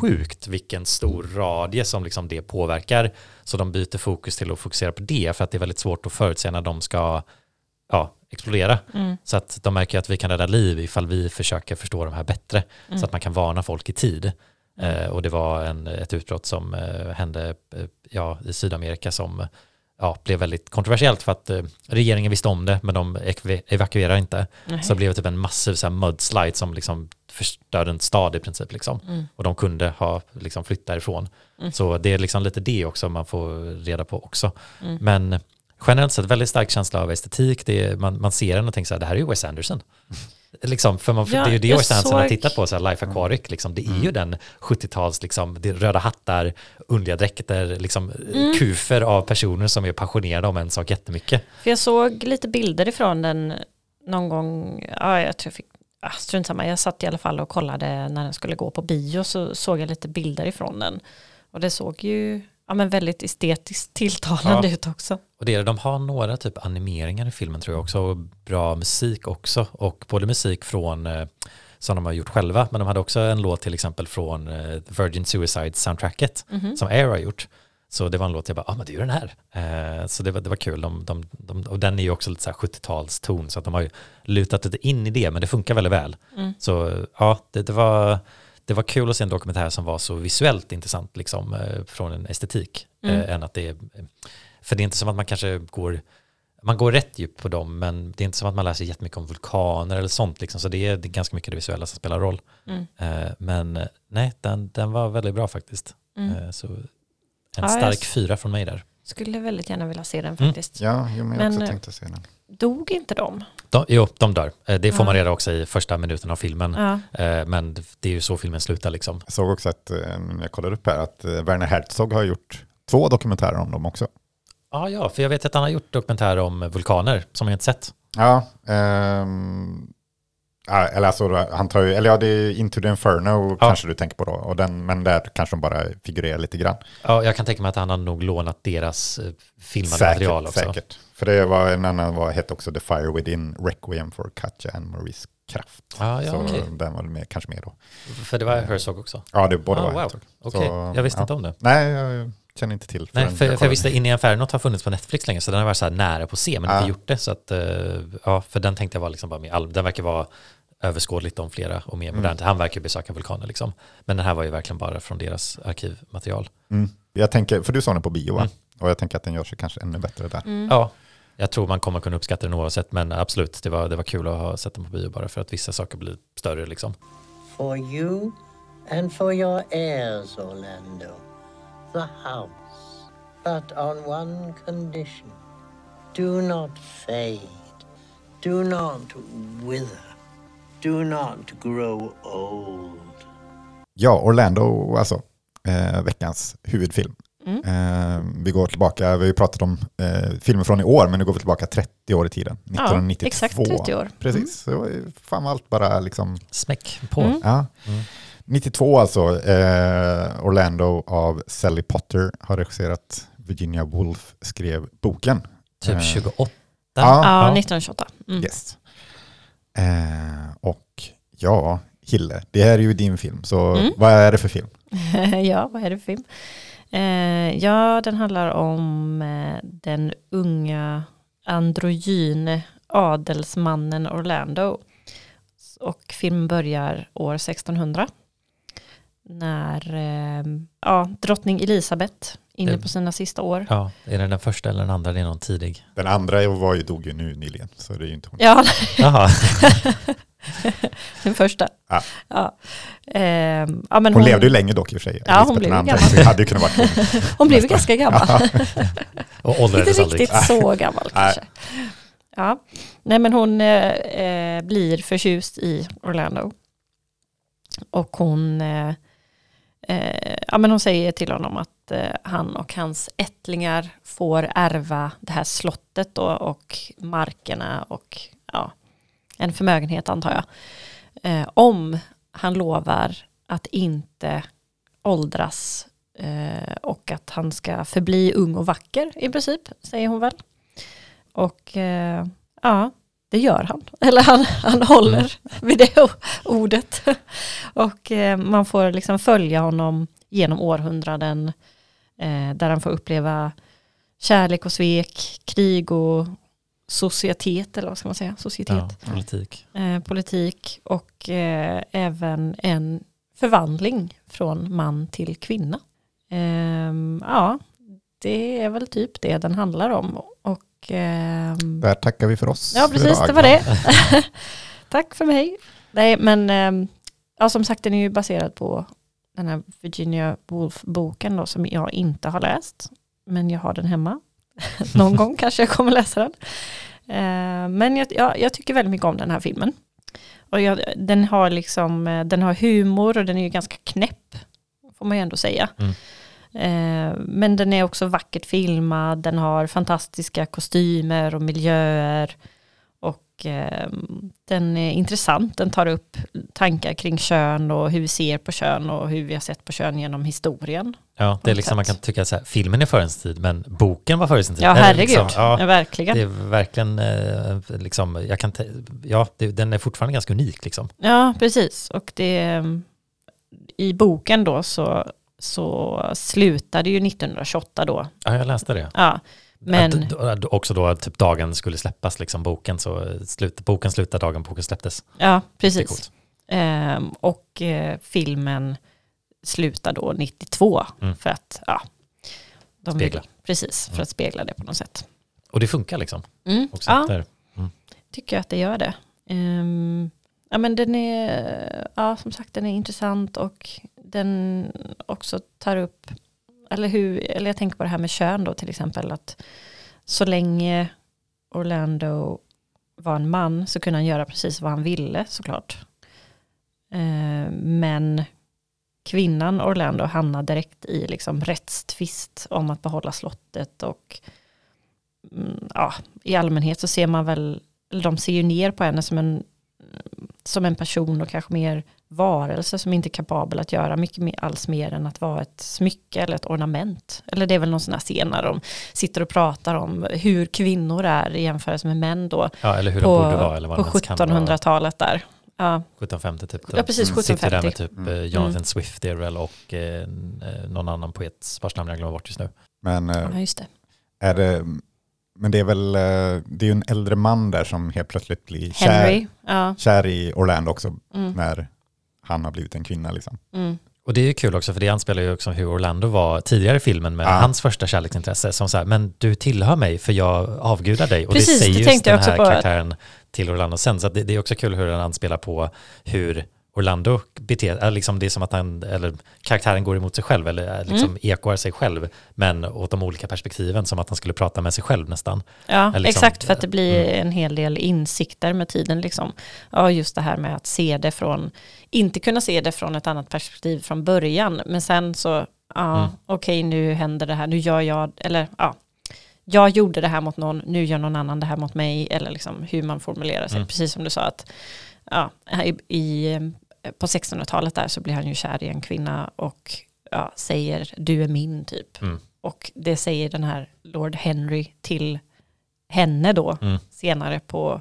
sjukt vilken stor radie som liksom det påverkar. Så de byter fokus till att fokusera på det för att det är väldigt svårt att förutse när de ska ja, explodera. Mm. Så att de märker att vi kan rädda liv ifall vi försöker förstå de här bättre. Så att man kan varna folk i tid. Eh, och det var en, ett utbrott som eh, hände eh, ja, i Sydamerika som ja, blev väldigt kontroversiellt för att eh, regeringen visste om det men de ev- evakuerade inte. Nej. Så det blev typ en massiv så här, mudslide som liksom förstörde en stad i princip. Liksom. Mm. Och de kunde ha liksom, flytt därifrån. Mm. Så det är liksom lite det också man får reda på också. Mm. Men generellt sett väldigt stark känsla av estetik. Det är, man, man ser den och tänker så här, det här är ju Wes Anderson. Liksom, för man, Ja, det är ju det Anderson har tittat på, så här, Life Aquatic, liksom, det är ju den 70-tals, liksom, det röda hattar, underliga dräkter, liksom, Mm. kufer av personer som är passionerade om en sak jättemycket. För jag såg lite bilder ifrån den någon gång, ja jag tror jag fick, ah, strunt samma, jag satt i alla fall och kollade när den skulle gå på bio så såg jag lite bilder ifrån den. Och det såg ju ja, men väldigt estetiskt tilltalande Ja. ut också. Och det är, de har några typ animeringar i filmen tror jag också, och bra musik också. Och både musik från, eh, som de har gjort själva, men de hade också en låt till exempel från eh, Virgin Suicide soundtracket, Mhm. som Air har gjort. Så det var en låt jag bara, ja ah, men det är ju den här. Eh, så det var, det var kul, de, de, de, och den är ju också lite så här 70-talston, så att de har ju lutat lite in i det, men det funkar väldigt väl. Mm. Så ja, det, det, var, det var kul att se en dokumentär som var så visuellt intressant, liksom, eh, från en estetik, Mm. eh, än att det är, för det är inte som att man kanske går, man går rätt djupt på dem, men det är inte som att man lär sig jättemycket om vulkaner eller sånt, liksom, så det är, det är ganska mycket det visuella som spelar roll. Mm. Eh, men eh, nej, den, den var väldigt bra faktiskt. Mm. Eh, så en Ja, stark fyra från mig där. Skulle väldigt gärna vilja se den Mm. faktiskt. Ja, men jag Men, också eh, tänkte se den. Dog inte de? De, jo, de dör. Eh, Det får Ja. man reda också i första minuten av filmen. Ja. Eh, Men det är ju så filmen slutar liksom. Jag såg också att, eh, när jag kollade upp här, att Werner Herzog har gjort två dokumentärer om dem också. Ja, ja, för jag vet att han har gjort dokumentärer om vulkaner som jag inte sett. Ja, ja, eller alltså, han tar ju, eller ja, det är Into the Inferno Ja. kanske du tänker på då, och den, men där kanske de bara figurerar lite grann. Ja, jag kan tänka mig att han har nog lånat deras eh, filmade material också. säkert. För det var en annan, var, hette också The Fire Within, Requiem for Katja and Maurice Kraft. Ja, ja, så okej. den var med, kanske mer då. För det var Herzog också. Ja, det båda Ah, var wow. Herzog. Okej, Så, jag visste ja. inte om det. Nej, jag känner inte till. Nej, för, för jag visste In i Infernot har funnits på Netflix länge, så den har varit så här nära på att se, men Ja. inte gjort det. Så att, eh, ja, för den tänkte jag var liksom bara med all, den verkar vara överskådligt om flera och mer Mm. modernt. Han verkar besöka vulkaner liksom. Men den här var ju verkligen bara från deras arkivmaterial. Mm. Jag tänker, för du sa den på bio va? Mm. Och jag tänker att den gör sig kanske ännu bättre där. Mm. Ja, jag tror man kommer kunna uppskatta den oavsett, men absolut, det var, det var kul att ha sett den på bio bara för att vissa saker blir större liksom. For you and for your heirs, Orlando. The house. But on one condition. Do not fade. Do not wither. Do not grow old. Ja, Orlando, alltså eh, veckans huvudfilm. Mm. Eh, vi går tillbaka, vi har ju pratat om eh, filmer från i år, men nu går vi tillbaka 30 år i tiden. 1992. Ja, exakt 30 år. Precis, så var ju fan allt bara liksom, Smäck på. Mm. ja. Mm. 92 alltså, eh, Orlando av Sally Potter har regisserat, Virginia Woolf skrev boken. Typ Eh, 28. Ja, Ja, Ja. 1928. Mm. Yes. Eh, och ja, Hille, det här är ju din film, så Mm. vad är det för film? ja, vad är det för film? Eh, ja, den handlar om eh, den unga androgyne adelsmannen Orlando. Och filmen börjar år 1600. När eh, ja, drottning Elisabeth, inne på sina sista år. Ja, är det den första eller den andra? Det är någon tidig. Den andra var ju, dog ju nu nyligen, så det är ju inte hon. Ja, den första. Ja. Ja. Ehm, ja, men Hon, levde ju länge dock i och för sig. Ja, hon blev den andra, gammal. hade ju kunnat vara hon. hon blev ganska gammal. och Inte åldrades aldrig. riktigt så gammal Nej. kanske. Ja. Nej men hon eh, eh, blir förtjust i Orlando. Och hon, eh, eh, ja, men hon säger till honom att eh, han och hans ättlingar får ärva det här slottet då, och markerna och ja, en förmögenhet antar jag. Eh, om han lovar att inte åldras eh, och att han ska förbli ung och vacker i princip, säger hon väl. Och eh, ja, det gör han. Eller han, han håller vid det ordet. Och eh, man får liksom följa honom genom århundraden eh, där han får uppleva kärlek och svek, krig och societet, eller vad ska man säga, societet Ja, politik. eh, politik och även en förvandling från man till kvinna. Ehm, ja, det är väl typ det den handlar om. Och, ehm, Där tackar vi för oss. ja, precis, idag. det var det. Tack för mig. Nej, men ehm, ja, som sagt, den är ju baserad på den här Virginia Woolf-boken då, som jag inte har läst. Men jag har den hemma. Någon gång kanske jag kommer läsa den. Eh, men jag, jag, jag tycker väldigt mycket om den här filmen. Och jag, den har liksom, eh, den har humor och den är ju ganska knäpp. Får man ju ändå säga. Mm. Eh, men den är också vackert filmad, den har fantastiska kostymer och miljöer. Och eh, den är intressant, den tar upp tankar kring kön och hur vi ser på kön och hur vi har sett på kön genom historien. Ja, det är liksom, man kan tycka här, filmen är före sin tid, men boken var före sin tid. Ja, herregud. Liksom, ja, ja, verkligen. det är verkligen, eh, liksom, jag kan, ja, det, den är fortfarande ganska unik liksom. Ja, precis. Och det, i boken då så, så slutade ju 1928 då. Ja, jag läste det. Ja, men, Att, också då typ dagen skulle släppas, liksom boken, så slut, boken slutade dagen boken släpptes. ja precis. Ehm, och eh, filmen slutar då 92 Mm. för att, ja, de Spegla. Vill, precis, för Mm. att spegla det på något sätt. Och det funkar liksom. Mm. Också Ja, där. tycker jag att det gör det. Ehm, ja, men den är, ja, som sagt, den är intressant och den också tar upp, eller hur, eller jag tänker på det här med kön då till exempel, att så länge Orlando var en man så kunde han göra precis vad han ville såklart. Eh, men kvinnan Orlando hamnade direkt i liksom rättstvist om att behålla slottet och mm, ja, i allmänhet så ser man väl, eller de ser ju ner på henne som en, som en person och kanske mer varelse som inte är kapabel att göra mycket mer, alls mer än att vara ett smycke eller ett ornament. Eller det är väl någon sån här scen där de sitter och pratar om hur kvinnor är i jämförelse med män då Ja, eller hur på, de borde vara. Eller vad på de ens kan vara. 1700-talet där. Ja, 1750 typ. ja precis, Mm. Sitter där med 1750. typ eh, Jonathan Swift väl och eh, eh, någon annan poet vars namn jag glömmer bort just nu. Men, eh, Ja, just det. är det, men det är väl eh, det är ju en äldre man där som helt plötsligt blir kär. Ja, kär i Orlando också mm, när han har blivit en kvinna. Liksom. mm, Och det är ju kul också för det anspelar ju också hur Orlando var tidigare i filmen med Ja. hans första kärleksintresse som så här, men du tillhör mig för jag avgudar dig. Och Precis, det säger det just den här karaktären till Orlando sen. Så att det, det är också kul hur den anspelar på hur Orlando beter är liksom Det är som att han, eller karaktären går emot sig själv eller är liksom Mm. ekoar sig själv. Men åt de olika perspektiven som att han skulle prata med sig själv nästan. Ja, Eller liksom- exakt för att det blir Mm. en hel del insikter med tiden. Liksom. Ja, just det här med att se det från, inte kunna se det från ett annat perspektiv från början, men sen så, ja, Mm. okej nu händer det här, nu gör jag, eller ja, jag gjorde det här mot någon, nu gör någon annan det här mot mig, eller liksom hur man formulerar sig, Mm. precis som du sa att, ja, i, i, på 1600-talet där så blir han ju kär i en kvinna och ja, säger du är min typ. Mm. Och det säger den här Lord Henry till henne då Mm. senare på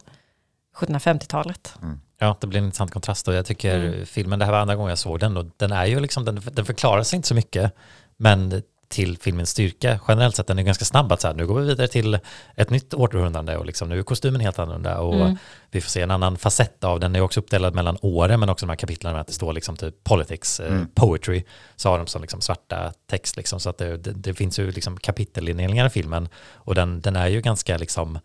1750-talet. Ja, det blir en intressant kontrast och jag tycker Mm. filmen, det här var andra gången jag såg den och den är ju liksom, den, den förklarar sig inte så mycket, men till filmens styrka generellt sett. Den är ganska snabb att så här, nu går vi vidare till ett nytt århundrade och liksom, nu är kostymen helt annorlunda och Mm. vi får se en annan facett av den. Den är också uppdelad mellan åren men också de här kapitlen med att det står liksom typ politics, eh, poetry, så har de som liksom svarta text liksom, så att det, det, det finns ju liksom kapitelindelningar i filmen och den, den är ju ganska liksom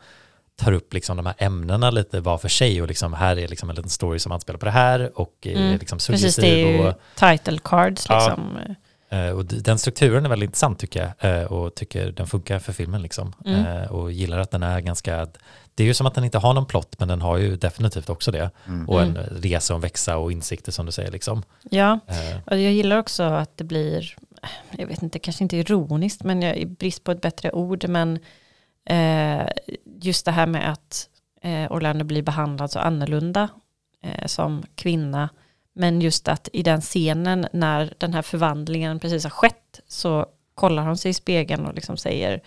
tar upp liksom de här ämnena lite var för sig och liksom här är liksom en liten story som anspelar på det här och är Mm. liksom Precis, suggestiv det är ju och title cards Ja. liksom. Eh, Och d- den strukturen är väldigt intressant tycker jag eh, och tycker den funkar för filmen liksom. Mm. Eh, Och gillar att den är ganska, det är ju som att den inte har någon plott men den har ju definitivt också det. Och en resa och växa och insikter som du säger liksom. Ja, Eh, och jag gillar också att det blir, jag vet inte, kanske inte ironiskt, men jag, i brist på ett bättre ord, men eh, just det här med att eh, Orlando blir behandlad så annorlunda eh, som kvinna, men just att i den scenen när den här förvandlingen precis har skett så kollar hon sig i spegeln och liksom säger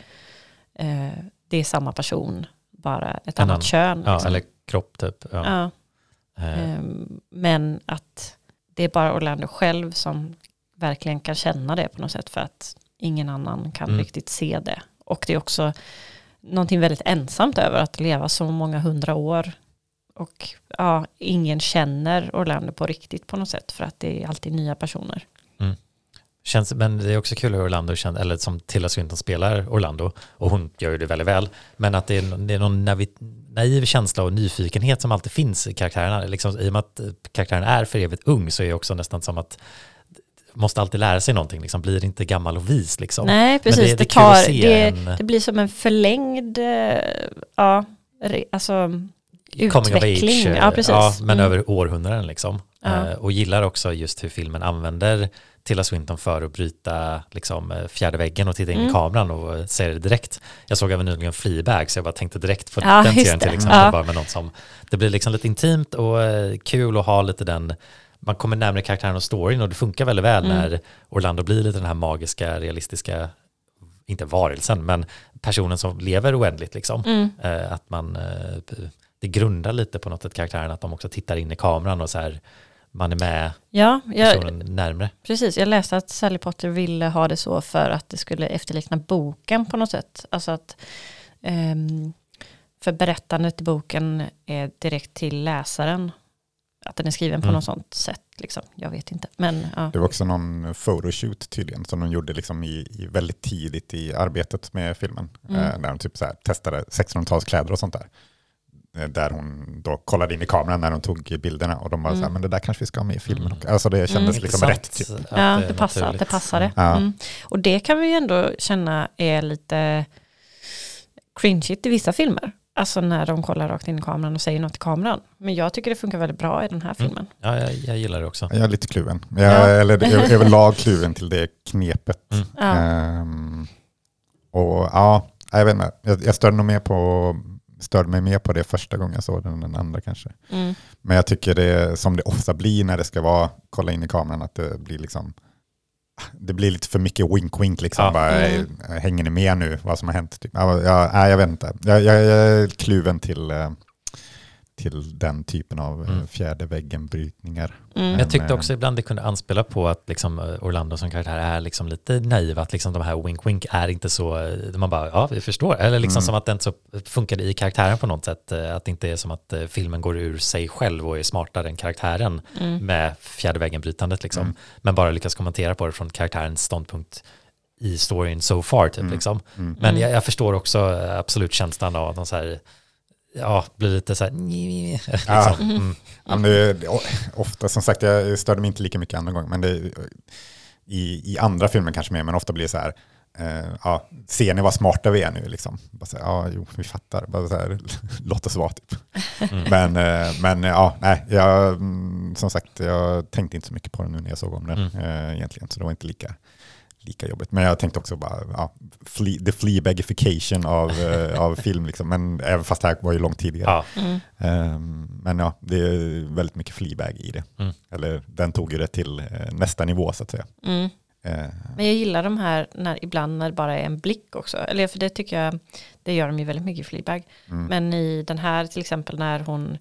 eh, det är samma person, bara ett En annat annan- kön. ja, liksom. eller kropp typ. Ja. ja. Eh, Ehm, Men att det är bara Orlando själv som verkligen kan känna det på något sätt för att ingen annan kan Mm. riktigt se det. Och det är också någonting väldigt ensamt över att leva så många hundra år. Och ja, ingen känner Orlando på riktigt på något sätt för att det är alltid nya personer. Känns, men det är också kul hur Orlando känns, eller som Tilda Swinton spelar Orlando, och hon gör ju det väldigt väl, men att det är, det är någon naiv, naiv känsla och nyfikenhet som alltid finns i karaktärerna. Liksom, I och med att eh, karaktären är för evigt ung så är det också nästan som att måste alltid lära sig någonting, liksom, blir inte gammal och vis. Liksom. Nej, precis. det- Det, det tar, det, en- det blir som en förlängd, eh, ja, re, alltså Coming of age, eh, ja, precis. ja, men Mm. över århundraden liksom. Ja. Eh, och gillar också just hur filmen använder Tilda Swinton för att bryta liksom, eh, fjärde väggen och titta in i Mm. kameran och eh, säger det direkt. Jag såg även nyligen Fleabag så jag bara tänkte direkt på Ja, den serien till det. exempel. Ja. Bara med något som, det blir liksom lite intimt och eh, kul att ha lite den man kommer närmare karaktären och storyn och det funkar väldigt väl Mm. när Orlando blir lite den här magiska, realistiska, inte varelsen, men personen som lever oändligt liksom. Mm. Eh, att man, eh, det grundar lite på något sätt karaktären, att de också tittar in i kameran och så här, man är med Ja, jag, personen närmre. precis. Jag läste att Sally Potter ville ha det så för att det skulle efterlikna boken på något sätt. Alltså att ehm, för berättandet i boken är direkt till läsaren. Att den är skriven på Mm. något sånt sätt. Liksom. Jag vet inte. Men ja. Det var också någon photoshoot tydligen som de gjorde liksom i, i väldigt tidigt i arbetet med filmen. Mm. Eh, där de typ så här testade 1600-talskläder och sånt där. Där hon då kollade in i kameran när de tog bilderna och de bara så här, Mm. men det där kanske vi ska ha med i filmen. Mm. också. Alltså det kändes Mm. liksom rätt. Typ. Ja, det passar, naturligt. det passade. Ja. Mm. Och det kan vi ju ändå känna är lite cringeigt i vissa filmer. Alltså när de kollar rakt in i kameran och säger något i kameran. Men jag tycker det funkar väldigt bra i den här Mm. filmen. Ja, jag, jag gillar det också. Jag är lite kluven. Jag, Ja. Eller överlag kluven till det knepet. Mm. Ja. Ehm, och ja, jag vet inte. Jag, jag störde nog mer på störde mig mer på det första gången jag såg den än den andra kanske. Mm. Men jag tycker det som det ofta blir när det ska vara kolla in i kameran att det blir liksom det blir lite för mycket wink-wink liksom. Ja. Bara, Mm. eh, Hänger ni med nu vad som har hänt? Typ. Ja, ja, nej, jag vet inte. Jag, jag, jag är kluven till, eh, till den typen av eh, Mm. fjärde väggen-brytningar. Mm. Jag tyckte Men, också ibland det kunde anspela på att liksom eh, Orlando som karaktär är liksom lite naiv, att liksom de här wink-wink är inte så, eh, man bara, ja vi förstår, eller liksom Mm. som att inte så funkade i karaktären på något sätt, eh, att det inte är som att eh, filmen går ur sig själv och är smartare än karaktären Mm. med fjärde väggen-brytandet liksom, Mm. men bara lyckas kommentera på det från karaktärens ståndpunkt i storyn so far typ Mm. liksom. Mm. Men jag, jag förstår också eh, absolut känslan av att de så här, ja, blir lite så här, liksom. Ja. Mm. Ja, men det, det, ofta, som sagt, jag störde mig inte lika mycket andra gånger, men det, i, i andra filmer kanske mer, men ofta blir det så här, eh, ja, ser ni vad smarta vi är nu? Liksom. Bara så här, ja, jo, vi fattar. Bara så här, låt oss vara typ. Mm. Men, eh, men ja, nej, jag, mm, som sagt, jag tänkte inte så mycket på den nu när jag såg om den Mm. eh, egentligen, så det var inte lika, lika jobbigt. Men jag tänkte också bara, ja, fle, the fleabagification av, eh, av film, liksom. men även fast det här var ju långt tidigare. Ja, Mm. Ehm, men ja, det är väldigt mycket Fleabag i det. Mm. Eller den tog ju det till eh, nästa nivå så att säga. Mm. Eh, Men jag gillar de här när, ibland när det bara är en blick också. Eller för det tycker jag, det gör de ju väldigt mycket i Fleabag. mm. Men i den här till exempel när hon,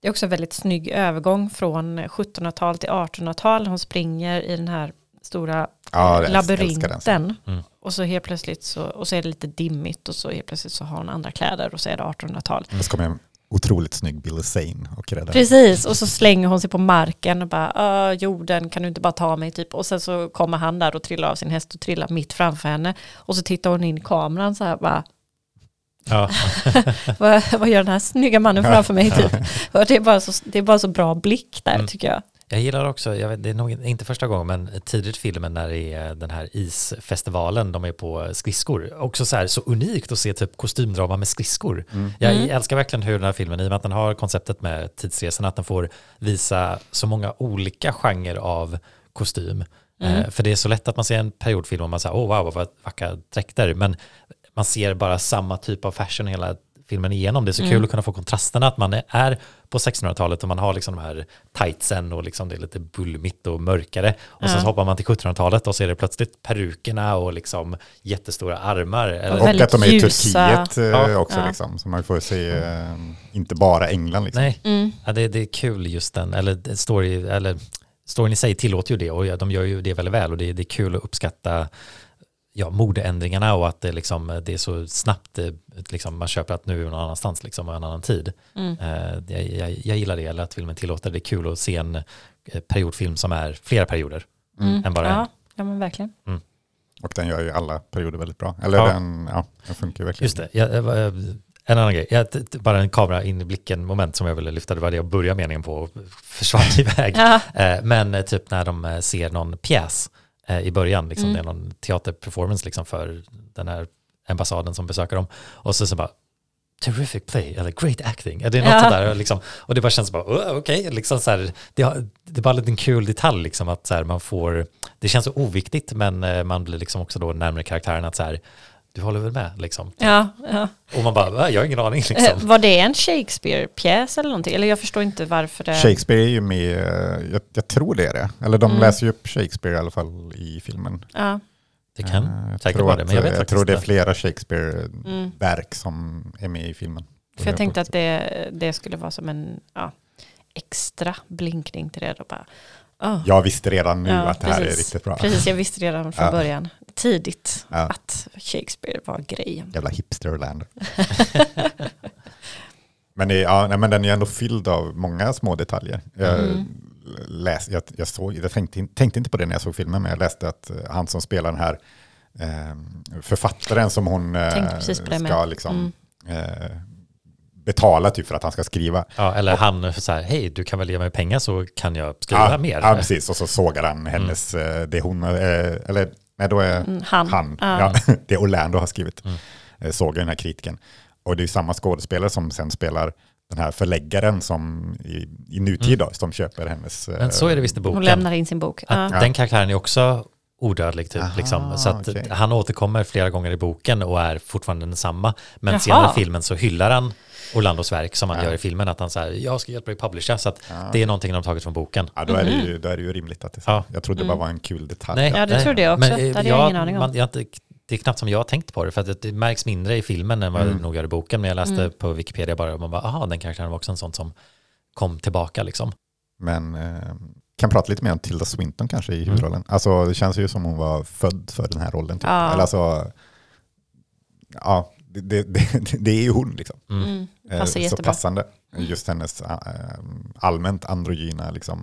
det är också en väldigt snygg övergång från 1700-tal till 1800-tal. Hon springer i den här stora Ja, labyrinten. Mm. Och så helt plötsligt så, och så är det lite dimmigt och så helt plötsligt så har hon andra kläder och så är det 1800-tal. Och så kommer en otroligt snygg Bill Zane och räddar. Precis, och så slänger hon sig på marken och bara "Åh, jorden kan du inte bara ta mig typ. Och sen så kommer han där och trillar av sin häst och trillar mitt framför henne. Och så tittar hon in i kameran så här bara, Ja. vad, vad gör den här snygga mannen framför mig typ. Och det är bara så, det är bara så bra blick där Mm. tycker jag. Jag gillar också, jag vet, det är nog inte första gången, men tidigt filmen när det är den här isfestivalen, de är på skridskor. Också så här, så unikt att se typ kostymdrama med skridskor. Jag Mm. älskar verkligen hur den här filmen, i och med att den har konceptet med tidsresan, att den får visa så många olika genrer av kostym. Eh, för det är så lätt att man ser en periodfilm och man säger, åh wow, vad vackra dräkter, men man ser bara samma typ av fashion hela filmen igenom. Det är så kul att kunna få kontrasterna, att man är- på 1600-talet och man har liksom de här tightsen och liksom det är lite bulmigt och mörkare. Och sen Ja. så hoppar man till 1700-talet och så är det plötsligt perukerna och liksom jättestora armar. Eller, Och att de är i Turkiet eh, Ja. också, Ja. liksom. så man får se eh, inte bara England. Liksom. nej, Mm. ja, det, det är kul just den, eller story, eller storyn i sig tillåter ju det och de gör ju det väldigt väl och det, det är kul att uppskatta ja, modeändringarna och att det, liksom, det är så snabbt, det, liksom, man köper att nu är någon annanstans liksom, och en annan tid. Mm. Eh, jag, jag, jag gillar det, eller att filmen tillåter det. Är kul att se en eh, periodfilm som är flera perioder Mm. än bara en. Ja, ja, men verkligen. Och den gör ju alla perioder väldigt bra. Eller Ja. den, ja, den funkar ju verkligen. Just det, jag, en annan grej, jag, bara en kamera in i blicken moment som jag ville lyfta, det var det jag började meningen på och försvann iväg. Ja. Eh, Men eh, typ när de eh, ser någon pjäs eh, i början, liksom, Mm. det är någon teaterperformance liksom, för den här ambassaden som besöker dem. Och så, så bara, terrific play, eller great acting. Det är något Ja. sådär, liksom, och det bara känns bara, "Åh, okej, liksom så här, det, har- det är bara en liten kul detalj, liksom, att så här, man får, det känns så oviktigt, men eh, man blir liksom också då närmare karaktären att så här, du håller väl med, liksom. Ja, ja. Och man bara, "Va, jag har ingen aning, Eh, liksom. Var det en Shakespeare-pjäs eller någonting? Eller jag förstår inte varför det... Shakespeare är ju med, eh, jag, jag tror det är det. Eller de Mm. läser ju upp Shakespeare i alla fall i filmen. Ja. Det kan Eh, jag säkert tror vara det, men jag vet jag tror det är flera Shakespeare-verk Mm. som är med i filmen. För jag tänkte att det, det skulle vara som en ja, extra blinkning till det. Då bara, oh. Jag visste redan nu Ja, att det här är riktigt bra. Precis, jag visste redan från Ja. början, tidigt, Ja. att Shakespeare var grejen. Jävla hipsterland. men, det, ja, nej, men den är ändå fylld av många små detaljer. Jag, Mm. läs, jag, jag, såg, jag tänkte, tänkte inte på det när jag såg filmen, men jag läste att eh, han som spelar den här eh, författaren som hon eh, ska med. liksom, eh, betala typ för att han ska skriva. Ja, eller han så här, hej, du kan väl ge mig pengar så kan jag skriva Ja, mer. ja, precis. Och så sågar han hennes, eh, det hon, eh, eller nej, då är Mm, han. han, Ja. ja, det Orlando har skrivit, Mm. eh, sågar den här kritiken. Och det är samma skådespelare som sen spelar den här förläggaren som i, i nutid då, som köper hennes... Mm. Men så är det visst i Hon boken. lämnar in sin bok. Att Ja. Den karaktären är också odödlig typ. Aha, liksom. Så att okej. han återkommer flera gånger i boken och är fortfarande densamma. Men Jaha. senare i filmen så hyllar han Orlandos verk som han Ja. gör i filmen. Att han säger, jag ska hjälpa dig publisha. Så att Ja. det är någonting de har tagit från boken. Ja, då är, det ju, då är det ju rimligt att det är så. Ja. Jag trodde det bara var en kul detalj. Nej, Ja, det trodde jag också. Men, Det eh, hade jag ingen aning om. Man, jag det är knappt som jag har tänkt på det, för att det, det märks mindre i filmen än vad Mm. det nog gör i boken. Men jag läste Mm. på Wikipedia bara, och man bara, aha, den karaktären var också en sån som kom tillbaka liksom. Men eh, kan prata lite mer om Tilda Swinton kanske i Mm. huvudrollen. Alltså det känns ju som hon var född för den här rollen. Typ. Ja. Eller alltså, ja, det, det, det, är ju hon liksom. Mm. Mm. Eh, Passar så jättebra. passande. Just hennes eh, allmänt androgyna liksom,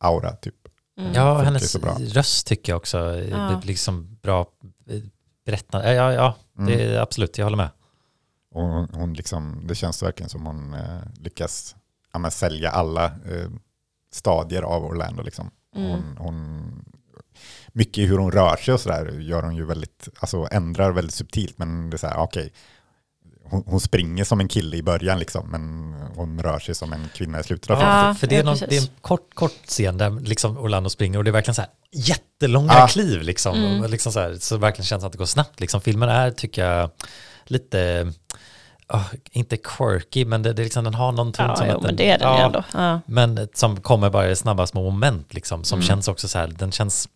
aura typ. Mm. Ja, funkar hennes så bra. röst tycker jag också är Ja. liksom bra eh, berättande. Ja, ja, Mm. det är absolut, jag håller med. Och hon, hon liksom, det känns verkligen som hon eh, lyckas ja, sälja alla eh, stadier av Orlando. Liksom. Mm. Hon, hon, mycket i hur hon rör sig och sådär gör hon ju väldigt, alltså ändrar väldigt subtilt. Men det är så här, okej, hon, hon springer som en kille i början liksom, men hon rör sig som en kvinna i slutet av filmen. Ja, För det är, någon, det är en kort, kort scen där liksom Orlando springer och det är verkligen så här jättelånga Ja. kliv liksom. Mm. Och liksom så, här, så det verkligen känns att det går snabbt. Liksom. Filmen är, tycker jag, lite, ah, inte quirky, men det, det är liksom, den har någon ton Ja, som jo, att men det är den ja, ändå. Ja. Men som kommer bara i snabba små moment liksom, som Mm. känns också så här, den känns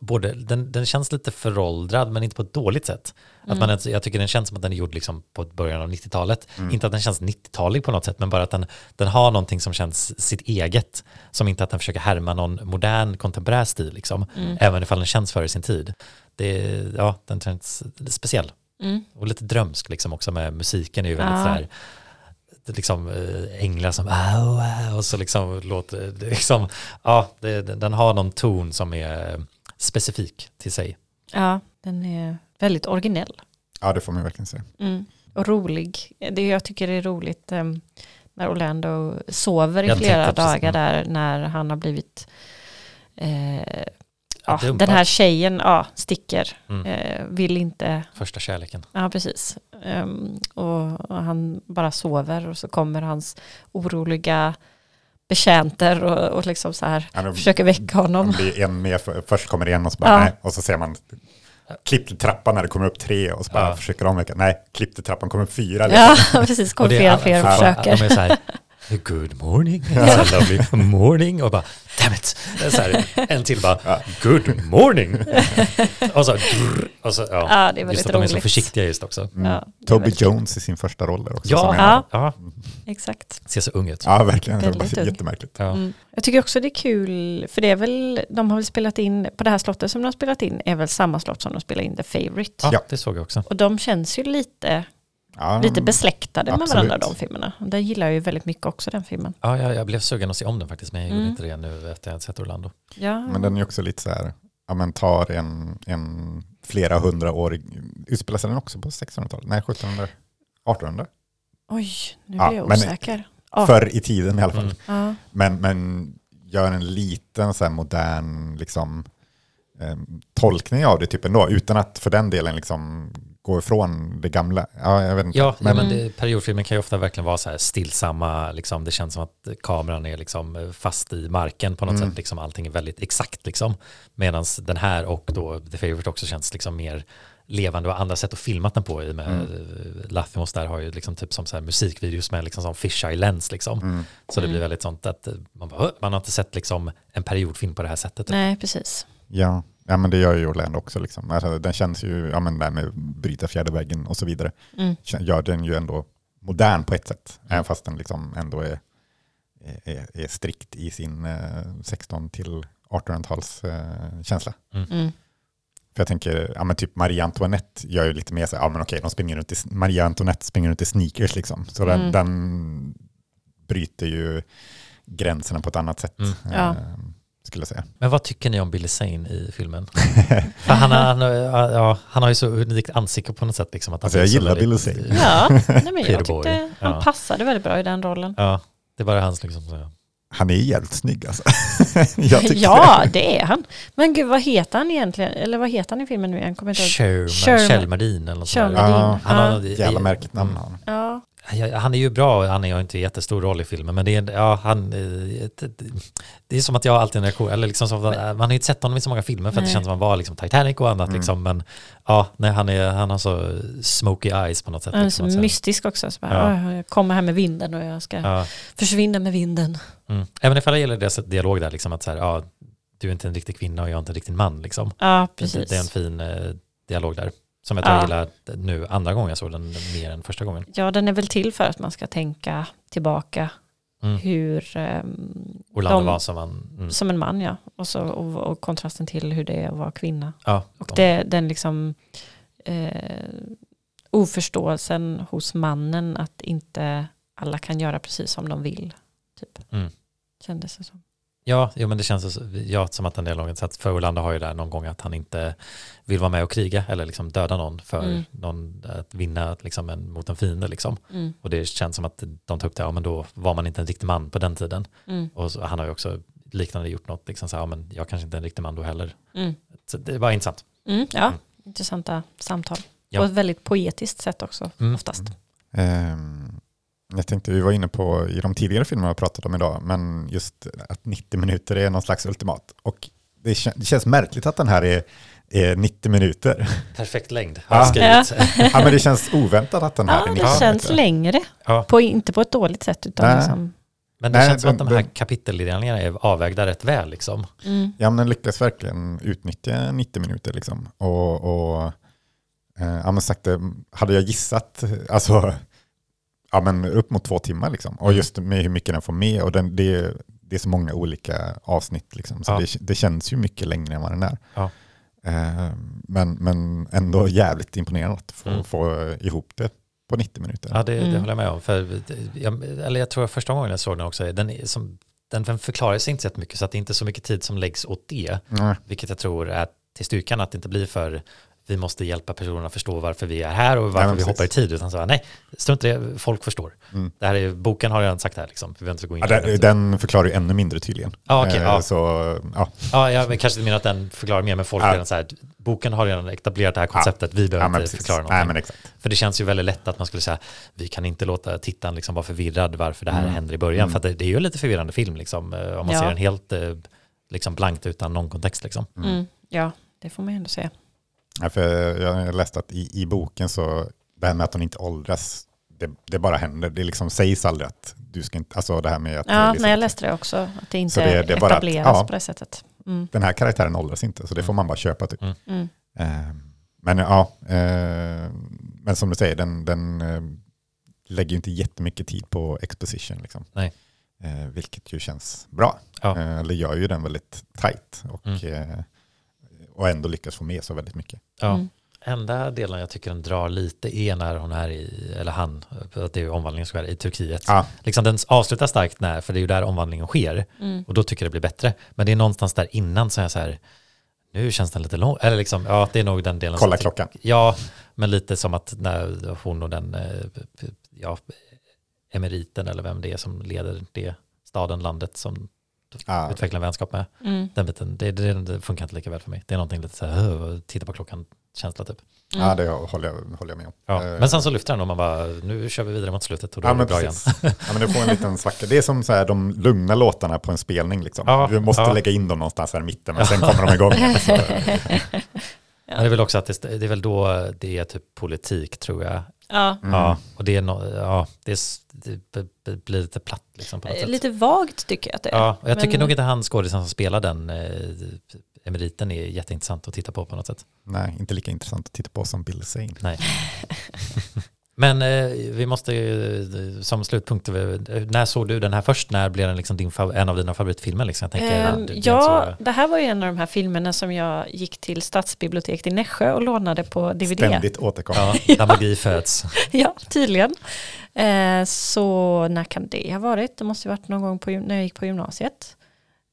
både, den, den känns lite föråldrad men inte på ett dåligt sätt. Att man, jag tycker den känns som att den är gjord liksom på början av 90-talet. Inte att den känns 90-talig på något sätt, men bara att den, den har någonting som känns sitt eget. Som inte att den försöker härma någon modern kontemporär stil, liksom. även ifall den känns före sin tid. Det, ja, den känns speciell. Mm. Och lite drömsk liksom också med musiken är ju väldigt Ja. sådär liksom äh, änglar som och så liksom låter liksom, ja, det, den har någon ton som är eh, specifik till sig. Ja, den är väldigt originell. Ja, det får man verkligen säga. Mm. Och rolig. Det jag tycker är roligt eh, när Orlando sover i Jag flera dagar där när han har blivit eh, ja, den här tjejen ja, sticker, Mm. eh, vill inte, Första kärleken. ja precis. Ehm, och, och han bara sover och så kommer hans oroliga betjänter och, och liksom så här Ja, men- försöker väcka honom. Är en med, för- först kommer det en och så bara Ja. nej, och så ser man klipp till trappan när det kommer upp tre och så bara Ja. försöker de väcka, nej, klipp till trappan kommer upp fyra. Liksom. Ja, precis. Kommer fler och fler och försöker. De är så här, good morning, så lovely morning och bara, damn it. Det Så här, en till bara, good morning. och så, drr, och så ja, Ja, det är väldigt just att de är så roligt. försiktiga just också. Mm. Ja, det Toby Jones i sin första roll där också. Ja, Ja. ja, Exakt. ser så ung ut. ja verkligen. Det Väldigt bara ung. jättemärkligt. Ja. Mm. Jag tycker också det är kul, för det är väl, de har väl spelat in, på det här slottet som de har spelat in, är väl samma slott som de spelar in The Favourite. Ja, Ja. det såg jag också. Och de känns ju lite, Ja, lite besläktade med absolut. varandra de filmerna. Den gillar jag ju väldigt mycket också den filmen. Ja, jag, jag blev sugen att se om den faktiskt, men jag gjorde Mm. inte det nu efter att jag sett Orlando. Ja, Men den är också lite så här, ja men tar en, en flera hundra år, utspelar sig den också på 1600-talet? Nej, 1700, 1800? oj, nu Ja, blir jag men- osäker. Ja, Förr i tiden i alla fall. Mm. ja, Men, men gör en liten så här modern liksom, eh, tolkning av det typ ändå, utan att för den delen liksom gå ifrån det gamla. Ja, jag vet inte. Ja, men, men, men det, periodfilmen kan ju ofta verkligen vara så här stillsamma, liksom, det känns som att kameran är liksom fast i marken på något Mm. sätt, liksom, allting är väldigt exakt liksom. Medan den här och då The Favourite också känns liksom mer levande och andra sätt att filma den på i med Mm. mm. Lathimos där har ju liksom typ som så här musikvideos med liksom som fisheye lens liksom. mm, Så det blir Mm. väldigt sånt att eh, man, bara, man har inte sett liksom en periodfilm på det här sättet. nej precis. ja. Ja, men det gör ju Orlando också. Liksom. Alltså, den känns ju, ja men det här med bryta fjärde väggen och så vidare, Mm. gör den ju ändå modern på ett sätt, även fast den liksom ändå är, är, är strikt i sin eh, 16 till 1800-tals eh, känsla. Mm. För jag tänker, ja men typ Marie Antoinette gör ju lite mer så ja men okej, de springer runt i, Marie Antoinette springer runt i sneakers liksom. Så den, Mm. den bryter ju gränserna på ett annat sätt, Mm. Ja. eh, skulle jag säga. Men vad tycker ni om Billy Zane i filmen? För han, har- han, ja, han har ju så unikt ansikte på något sätt. Liksom, att han Alltså, jag gillar Billy Zane. Ja, nej, men jag tyckte han Ja. passade väldigt bra i den rollen. Ja, det bara hans liksom. Så, Han är jävligt snygg alltså. Ja, det är han. Men gud, vad heter han egentligen? Eller vad heter han i filmen nu igen? Sherman, Sherman. Kjellmerdin eller något sånt Han har, det. Jävla märkligt namn har han. Ja, Ja, han är ju bra och han är ju inte en jättestor roll i filmen men det är, ja, han, eh, det- det är som att jag har alltid en reaktion, eller liksom som, man har ju inte sett honom i så många filmer för att det Nej. känns som att han var liksom Titanic och annat Mm. liksom men ja, nej, han, är, han har så smoky eyes på något sätt. han är liksom, så mystisk också. Så bara, Ja. "Åh, Jag kommer här med vinden och jag ska Ja, försvinna med vinden. mm. Även ifall det gäller deras dialog där, liksom att så här, ja, du är inte en riktig kvinna och jag är inte en riktig man liksom. Ja, Det, precis. det är en fin eh, dialog där. Som jag Ja. gillar nu andra gången jag såg den mer än första gången. Ja, den är väl till för att man ska tänka tillbaka Mm. hur, ehm, Orlando de- var som man... Mm. som en man ja, och, så, och, och kontrasten till hur det är att vara kvinna. Ja, Och de- det, den liksom eh, oförståelsen hos mannen att inte alla kan göra precis som de vill. Typ. Mm. Kändes det som. Ja, jo, men det känns så- ja, som att den dialogen, så att för Orlando har ju där någon gång att han inte vill vara med och kriga eller liksom döda någon för Mm. någon, att vinna liksom en, mot en fiende. Liksom. Mm. Och det känns som att de tar upp det, ja men då var man inte en riktig man på den tiden. Mm. Och så, han har ju också liknande gjort något, liksom så här, ja men jag kanske inte är en riktig man då heller. Mm. Så det var intressant. Mm, ja, Mm. intressanta samtal. Ja. På ett väldigt poetiskt sätt också, Mm. oftast. Ehm, jag tänkte, vi var inne på i de tidigare filmerna vi pratat om idag, men just att 90 minuter är någon slags ultimat. Och det, kän- det känns märkligt att den här är, är 90 minuter. Perfekt längd, har jag Ja. ja, men det känns oväntat att den här Ja, är det 90 känns minuter. längre. Ja. På, inte på ett dåligt sätt, utan Nej. liksom, Men det Nej, känns som att de här kapitelindelningarna är avvägda rätt väl liksom. Mm. Ja, men den lyckas verkligen utnyttja 90 minuter liksom. Och, och eh, ja, men sagt det, hade jag gissat, alltså, ja men upp mot två timmar liksom. Och Mm. just med hur mycket den får med och den, det, är- det är så många olika avsnitt liksom. Så Ja. det, det känns ju mycket längre än vad den är. Ja. Eh, men, men ändå jävligt imponerande att få, Mm. få ihop det på 90 minuter. Ja, det, det Mm. håller jag med om. För, jag, eller jag tror att första gången jag såg den också, den, som, den förklarar sig inte så mycket så att det är inte så mycket tid som läggs åt det. Mm. Vilket jag tror är till styrkan att det inte blir för vi måste hjälpa personerna att förstå varför vi är här och varför men vi precis. hoppar i tid. Utan så, nej, strunt i det, folk förstår. Mm. Det här är, boken har redan sagt det här, liksom. vi inte gå in Ja, den, den förklarar ju ännu mindre tydligen. Ja, okej, Eh, ja. Så, ja. Ja, jag men kanske inte menar att den förklarar mer, men folk Ja. redan så här, boken har redan etablerat det här konceptet, vi behöver Ja, inte precis. förklara någonting. Nej, men exakt. För det känns ju väldigt lätt att man skulle säga, vi kan inte låta tittaren liksom vara förvirrad varför det här Mm. händer i början. Mm. För att det, det är ju en lite förvirrande film, liksom, eh, om man Ja. ser den helt eh, liksom blankt utan någon kontext. Liksom. Mm. Ja, det får man ju ändå säga. Ja, för jag har läst att i, i boken så, det här med att hon inte åldras, det, det bara händer. Det liksom sägs aldrig att du ska inte, alltså det här med att Ja, liksom, när jag läste det också, att det inte Så det- det är bara att- etableras ja. på det sättet. Mm. den här karaktären åldras inte, så det får man bara köpa typ. Mm. Eh, men ja, eh, men som du säger, den, den eh, lägger ju inte jättemycket tid på exposition. Liksom. Nej. Eh, vilket ju känns bra. Ja. Eh, eller gör ju den väldigt tight och, Mm. Och ändå lyckas få med så väldigt mycket. Ja. Mm. Enda delen jag tycker den drar lite är när hon är i, eller han, att det är omvandlingen som sker i Turkiet. Ja, Liksom den avslutar starkt när, för det är ju där omvandlingen sker. Mm. Och då tycker jag det blir bättre. Men det är någonstans där innan som jag så här, nu känns den lite lång. Eller liksom, ja det är nog den delen. kolla som- klockan. Ja, men lite som att när hon och den, eh, ja, emeriten eller vem det är som leder det staden, landet som Ja, utvecklar en vänskap med. Mm. Den biten, det, det, det funkar inte lika väl för mig. Det är någonting lite så här, "Åh, titta på klockan känsla typ. ja, det håller jag, håller jag med om. Ja. Eh, Men sen så lyfter den och man bara, nu kör vi vidare mot slutet och då Ja är det bra igen. precis. ja men du får en liten svacka. Det är som så här, de lugna låtarna på en spelning. Liksom. Ja, du måste ja. lägga in dem någonstans här i mitten, men sen kommer de igång. igen. Men det är väl också att det, det är väl då det är typ politik tror jag. Ja, mm. Ja, och det är, no, ja, det, är, det blir lite platt liksom på något sätt. lite vagt tycker jag att det är. Ja, och jag tycker Men- nog inte han skådisen som spelar den eh, emeriten är jätteintressant att titta på på något sätt. Nej, inte lika intressant att titta på som Bill Zane. Nej. Men eh, vi måste, ju, som slutpunkt, eh, när såg du den här först? När blev den liksom din, en av dina favoritfilmer? Liksom? Jag tänker, Ehm, det- det är ja, så- det här var ju en av de här filmerna som jag gick till stadsbiblioteket i Nässjö och lånade på DVD. Ständigt återkommande. ja, där magi föds. Ja, tydligen. Eh, så när kan det ha varit? Det måste ha varit någon gång på, när jag gick på gymnasiet.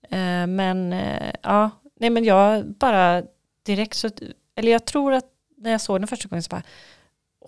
Eh, men eh, ja, nej men jag bara direkt så, eller jag tror att när jag såg den första gången så bara,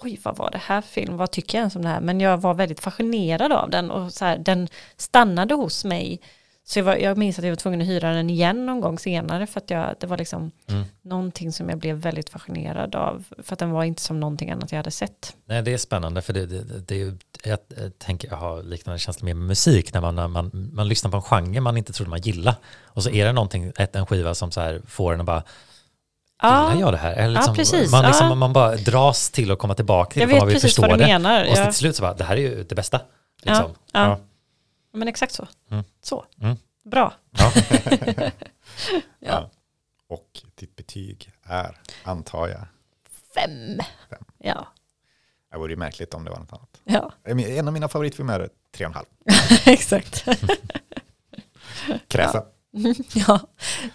oj vad var det här för film, vad tycker jag ens om det här? Men jag var väldigt fascinerad av den och så här, den stannade hos mig. Så jag, var, jag minns att jag var tvungen att hyra den igen någon gång senare för att jag, det var liksom Mm. någonting som jag blev väldigt fascinerad av. För att den var inte som någonting annat jag hade sett. Nej, det är spännande för det, det, det, jag, jag tänker jag har liknande känsla med musik när man, när man, man lyssnar på en genre man inte trodde man gillade och så är det någonting, ett, en skiva som så här får en att bara, gillar jag det här? Eller Ja, liksom, precis. Man, liksom, Ja. man bara dras till att komma tillbaka till Jag vet man vill precis förstå vad du det. menar. Och till slut så bara, det här är ju det bästa. Liksom. ja. men exakt så. Mm. Så, Mm. bra. Ja. Ja. Och ditt betyg är, antar jag, Fem. Fem. Ja. det vore ju märkligt om det var något annat. Ja, En av mina favoritfilmer är tre och en halv. exakt. Kräsa. ja,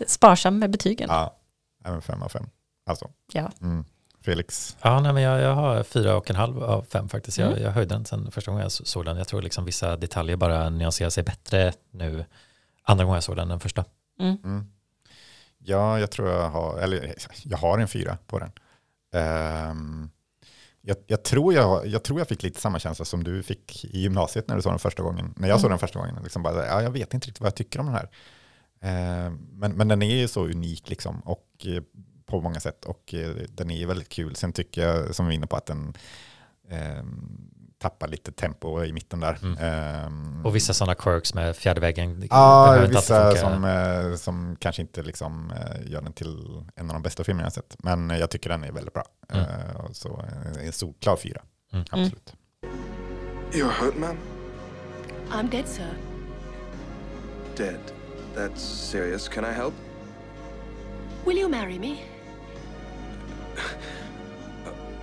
sparsam med betygen. Ja, även fem av fem. Alltså, Ja. mm. Felix. Ja, nej, men jag, jag har fyra och en halv av fem faktiskt. Jag, Mm. jag höjde den sen första gången jag så- såg den. Jag tror liksom vissa detaljer bara nyanserar sig bättre nu. Andra gången jag såg den än första. Mm. Mm. Ja, jag tror jag har, eller jag har en fyra på den. Ehm, jag, jag, tror jag, jag tror jag fick lite samma känsla som du fick i gymnasiet när du såg den första gången. När jag såg Mm. den första gången. Liksom bara, ja, jag vet inte riktigt vad jag tycker om den här. Ehm, men, men den är ju så unik liksom, och, eh, på många sätt och eh, den är väldigt kul. Sen tycker jag, som vi är inne på, att den ehm, tappar lite tempo i mitten där. Mm. Ehm, Och vissa sådana quirks med fjärde väggen. Ja, vissa som, eh, som kanske inte liksom, eh, gör den till en av de bästa filmerna jag sett. Men eh, jag tycker den är väldigt bra. Mm. Eh, och så eh, en solklar fyra, Mm. absolut. You're hurt, man? I'm dead, sir. dead. That's serious. Can I help? Will you marry me?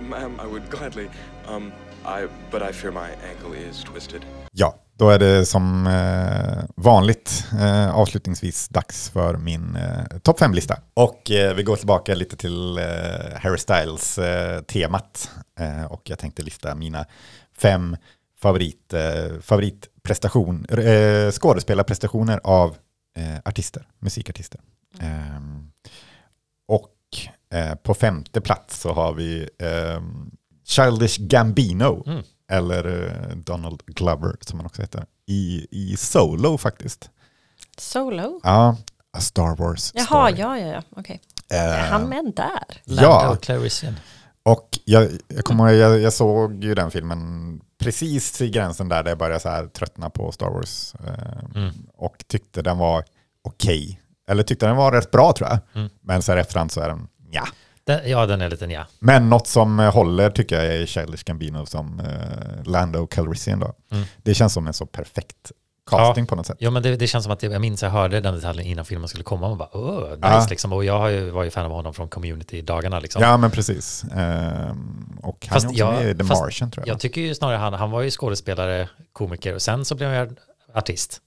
Ma'am, I would gladly. Um, I but I fear my ankle is twisted. Ja, då är det som eh, vanligt eh, avslutningsvis dags för min eh, topp 5-lista. Och eh, vi går tillbaka lite till eh, Harry Styles-temat. Eh, och jag tänkte lista mina fem favorit, eh, favoritprestation, eh, skådespelarprestationer av eh, artister, musikartister. Ehm, och eh, på femte plats så har vi ehm, Childish Gambino, Mm. eller eh, Donald Glover som han också heter, i, i Solo faktiskt. Solo? Ja, A Star Wars Jaha, Story. ja, ja, ja. Okej. Eh, Är han med där? Lando Ja. Calrissian. Och jag, jag, kommer, jag, jag såg ju den filmen precis i gränsen där, där jag började så här tröttna på Star Wars. Eh, Mm. Och tyckte den var okej. Eller tyckte den var rätt bra tror jag. Mm. Men så här efterhand så är den, ja. Den, ja, den är lite ja. Men något som håller tycker jag är Childish Gambino som eh, Lando Calrissian då. Mm. Det känns som en så perfekt casting på något sätt. Ja, men det, det känns som att jag, jag minns jag hörde den detaljen innan filmen skulle komma och bara åh, nice Ja. liksom. Och jag har ju, var ju fan av honom från community-dagarna liksom. Ja men precis. Ehm, och han Fast är också jag- med i The Martian tror jag. Jag tycker ju snarare han, han var ju skådespelare, komiker och sen så blev ju artist.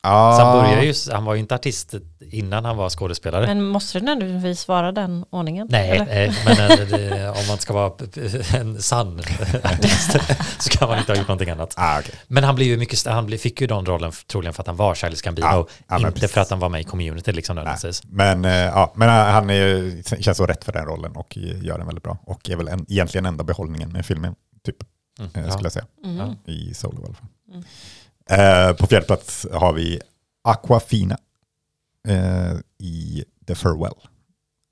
Ah, Så han började ju, han var ju inte artist innan han var skådespelare. Men måste det nödvändigtvis vara den ordningen? Nej, eller? nej, men eh, det, om man ska vara en sann artist så kan man inte ha gjort någonting annat. Ah, okej. Men han, blev ju mycket, han blev- fick ju den rollen troligen för att han var Charles Gambino, ja, men inte precis. för att han var med i community liksom nödvändigtvis. Men, eh, ja, men han är, känns så rätt för den rollen och gör den väldigt bra. Och är väl en, egentligen enda behållningen med filmen, typ, Mm, eh, ja. skulle jag säga. Mm. I Solo i alla fall. Mm. Eh, på fjärde plats har vi Aquafina eh, i The Farewell.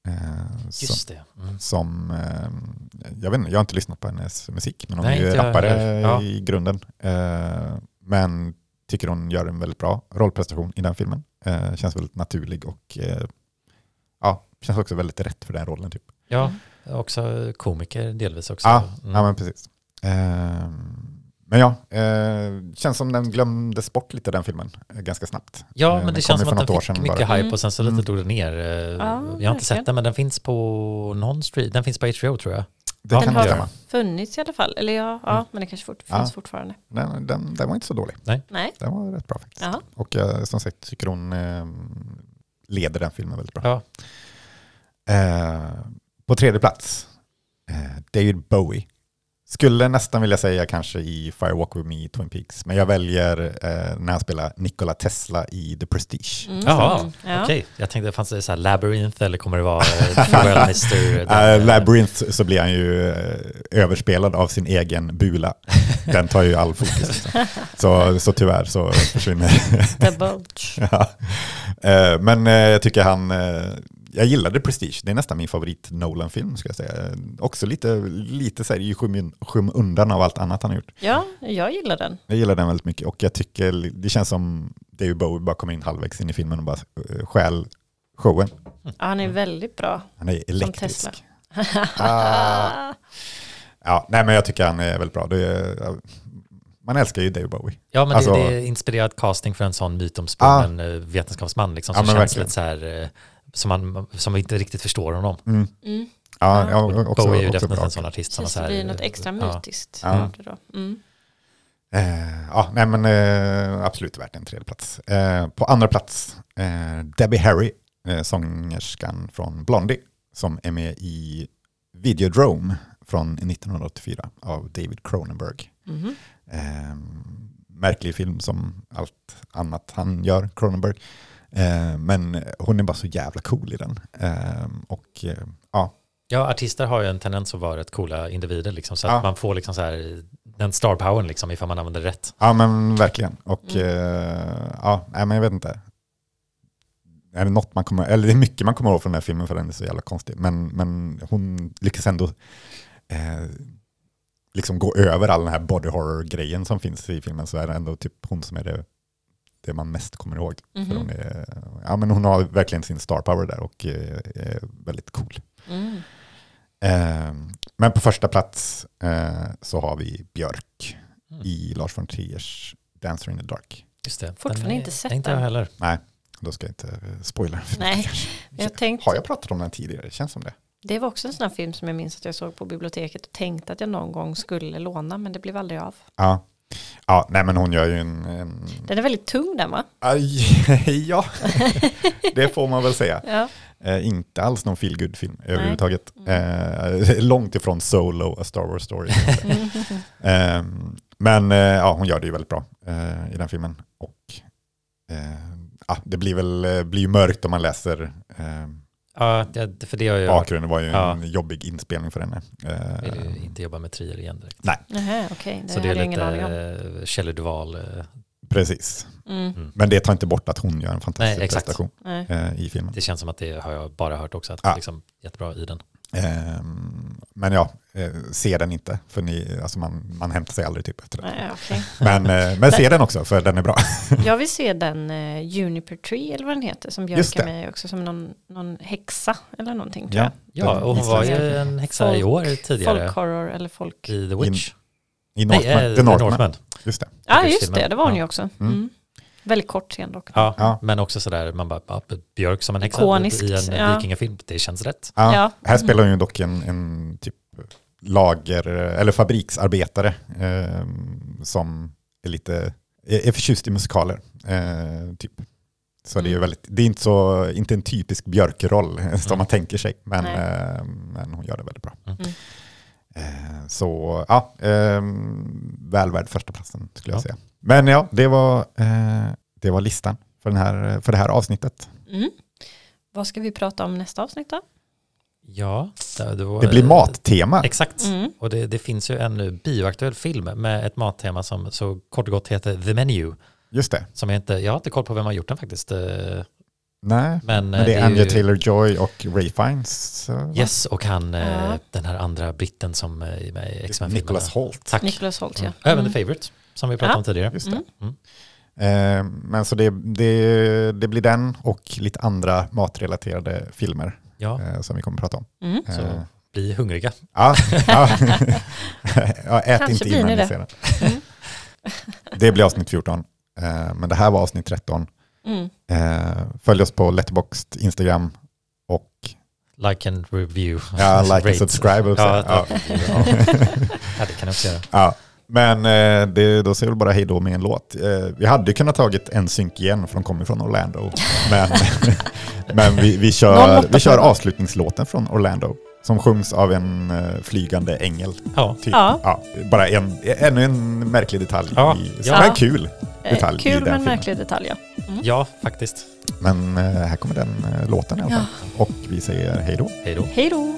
Eh, som, Just det. Mm. som eh, jag vet inte, jag har inte lyssnat på hennes musik, men hon Nej, är ju rappare. Ja. i grunden. Eh, men tycker hon gör en väldigt bra rollprestation i den filmen. Eh, känns väldigt naturlig och eh, ja, känns också väldigt rätt för den rollen. Typ. Ja, också komiker delvis också. Ja, Mm. ja, men precis. Eh, men ja, eh, känns som den glömdes bort lite den filmen eh, ganska snabbt. Ja, Eh, men den det känns som att den fick sedan mycket bara. hype och sen så lite Mm. drog det ner. Eh, jag har inte verkligen. sett den, men den finns på någon street. Den finns på HBO tror jag. Det Ja, kan Den har stämma. funnits i alla fall. Eller ja, ja men det kanske fort, Ja. finns fortfarande. Den, den, den var inte så dålig. Nej. Den var rätt bra faktiskt. Jaha. Och jag som sagt tycker hon eh, leder den filmen väldigt bra. Ja. Eh, på tredje plats, eh, David Bowie. Skulle nästan vilja säga kanske i Firewalk with me i Twin Peaks, men jag väljer eh, när han spelar Nikola Tesla i The Prestige. Mm. Jaha, Ja. okej. Jag tänkte, fanns det så här Labyrinth eller kommer det vara Farewell Mr? Uh, Labyrinth så blir han ju eh, överspelad av sin egen bula. Den tar ju all fokus. Liksom. Så, så tyvärr så försvinner The Bulge. Ja. Eh, Men eh, jag tycker han, eh, jag gillade Prestige, det är nästan min favorit Nolan-film ska jag säga. Också lite, lite så här i skym, skymundan av allt annat han har gjort. Ja, jag gillar den. Jag gillar den väldigt mycket och jag tycker det känns som David Bowie bara kommer in halvvägs in i filmen och bara eh, stjäl showen. Ja, han är väldigt bra. Han är elektrisk. Tesla. Ah. Ja, nej men jag tycker han är väldigt bra. Det är, man älskar ju David Bowie. ja, men Alltså- det, det är inspirerad casting för en sån mytomspunnen eh, vetenskapsman liksom, Ja, som men känns verkligen. lite så här, eh, som man, som man inte riktigt förstår honom. Mm. Mm. Ja, ja, Och också, Bowie är ju också definitivt bra. en sån artist. Som Känns så det blir något extra ja. mytiskt. Ja. Ja. Då. Mm. Eh, ja, nej men eh, absolut värt en tredje plats. Eh, på andra plats, eh, Debbie Harry, eh, sångerskan från Blondie, som är med i Videodrome från 1984 av David Cronenberg. Mhm. Eh, märklig film som allt annat han gör, Cronenberg. Eh, men hon är bara så jävla cool i den. Eh, och eh, ja, Ja, artister har ju en tendens att vara rätt coola individer liksom, så att Ja. man får liksom så här, den star powern liksom, ifall man använder det rätt. Ja men verkligen. Och Mm. eh, ja, men jag vet inte. Är det, något man kommer, eller det är mycket man kommer ihåg från den här filmen för den är så jävla konstig. Men, men hon lyckas ändå eh, liksom gå över all den här body horror-grejen som finns i filmen. Så är det ändå typ hon som är det, det man mest kommer ihåg. För Mhm. hon, är, ja, men hon har verkligen sin star power där och eh, är väldigt cool. Mm. Eh, men på första plats eh, så har vi Björk Mm. i Lars von Triers Dancer in the Dark. Just det. Fortfarande är- inte sett Inte den. jag heller. Nej, då ska jag inte eh, spoila. Nej, jag tänkte, Har jag pratat om den tidigare? Det känns som det. det var också en sån här film som jag minns att jag såg på biblioteket och tänkte att jag någon gång skulle låna, men det blev aldrig av. Ja, ja nej men hon gör ju en... en... Den är väldigt tung den va? Aj, ja, det får man väl säga. Ja. Eh, inte alls någon feel film överhuvudtaget. Eh, långt ifrån Solo, A Star Wars Story. eh, men eh, ja, hon gör det ju väldigt bra eh, i den filmen. Och eh, ja, det blir väl eh, blir mörkt om man läser eh, Ja, det, för det har jag bakgrunden. Var ju Ja. en jobbig inspelning för henne. Eh, Jag vill ju inte jobba med trier igen direkt. Nähä, okej, det Så det är lite eh, Shelley Duvall. eh, precis. Mm, Men det tar inte bort att hon gör en fantastisk Nej, prestation nej. eh, i filmen. Det känns som att det har jag bara hört också. Att Ja. det är liksom jättebra i den. Ehm, men ja, eh, se den inte. För ni, alltså man, man hämtar sig aldrig typ efter det. Nej, okej. Men, eh, men se den också, för den är bra. Jag vill se den uh, Juniper Tree eller vad den heter som Just Björk är med i också som någon, någon häxa eller någonting tror Ja, jag. Ja, och hon var ju Isländska. en häxa i Folk- år tidigare Folk horror eller folk... i The Witch. I Nej, Northman. eh, The Northman. Just det. Ja, just filmen. det, det var hon Ja. ju också. Mm. Väldigt kort scen dock. Ja, Ja. men också sådär, man bara, Björk som en häxa Ikoniskt, i en ja. vikingafilm, det känns rätt. Ja, Ja. Här spelar hon ju dock en, en typ lager eller fabriksarbetare eh, som är lite är är förtjust i musikaler. Eh, typ. Så det är ju Mm. väldigt, det är inte, så, inte en typisk björkroll eh, som Mm. man tänker sig, men, eh, men hon gör det väldigt bra. Mm. Mm. Eh, så ja, eh, väl värd första platsen skulle jag Ja. säga. Men ja, det var, eh, det var listan för, den här, för det här avsnittet. Mm. Vad ska vi prata om nästa avsnitt då? Ja, det, det, var, Det blir mattema. Exakt. Mm. Och det, det finns ju en bioaktuell film med ett mattema som så kort och gott heter The Menu. Just det. Som jag inte, jag har inte koll på vem har gjort den faktiskt. eh, Nej, Men, men eh, det är Anya Taylor-Joy och Ray Fiennes. eh? Yes, och han, Ja. den här andra britten som är med i X-Men-filmerna. Nicholas Holt. Tack. Nicholas Holt ja. Mm. Även Mm. The Favourite, som vi pratade Ja. om tidigare. Just det. Mm. Eh, men så det, det, det blir den och lite andra matrelaterade filmer Ja, eh, som vi kommer att prata om. Mm. så Eh, bli hungriga. ja, ja. ja, ät Kanske inte innan ni det. ser den. Det blir avsnitt 14. Eh, men det här var avsnitt 13. Mm. Eh, följ oss på Letterboxd, Instagram och Like and review. ja, like and subscribe. Så. Ja. ja. ja, det kan jag också göra. Ja. Men eh, det, då säger vi bara hej då med en låt. Eh, vi hade ju kunnat tagit en synk igen för de kommer från Orlando. Men, men vi, vi, kör, vi kör avslutningslåten från Orlando. Som sjungs av en eh, flygande ängel. Ja, Typ. Ja. Ja, bara en, ännu en märklig detalj. Ja. I, Ja. ja. En kul Eh, detalj i Kul den men filmen. märklig detalj ja. ja faktiskt. Men eh, här kommer den eh, låten i alla fall. Och vi säger hej då. Hej då. Hej då!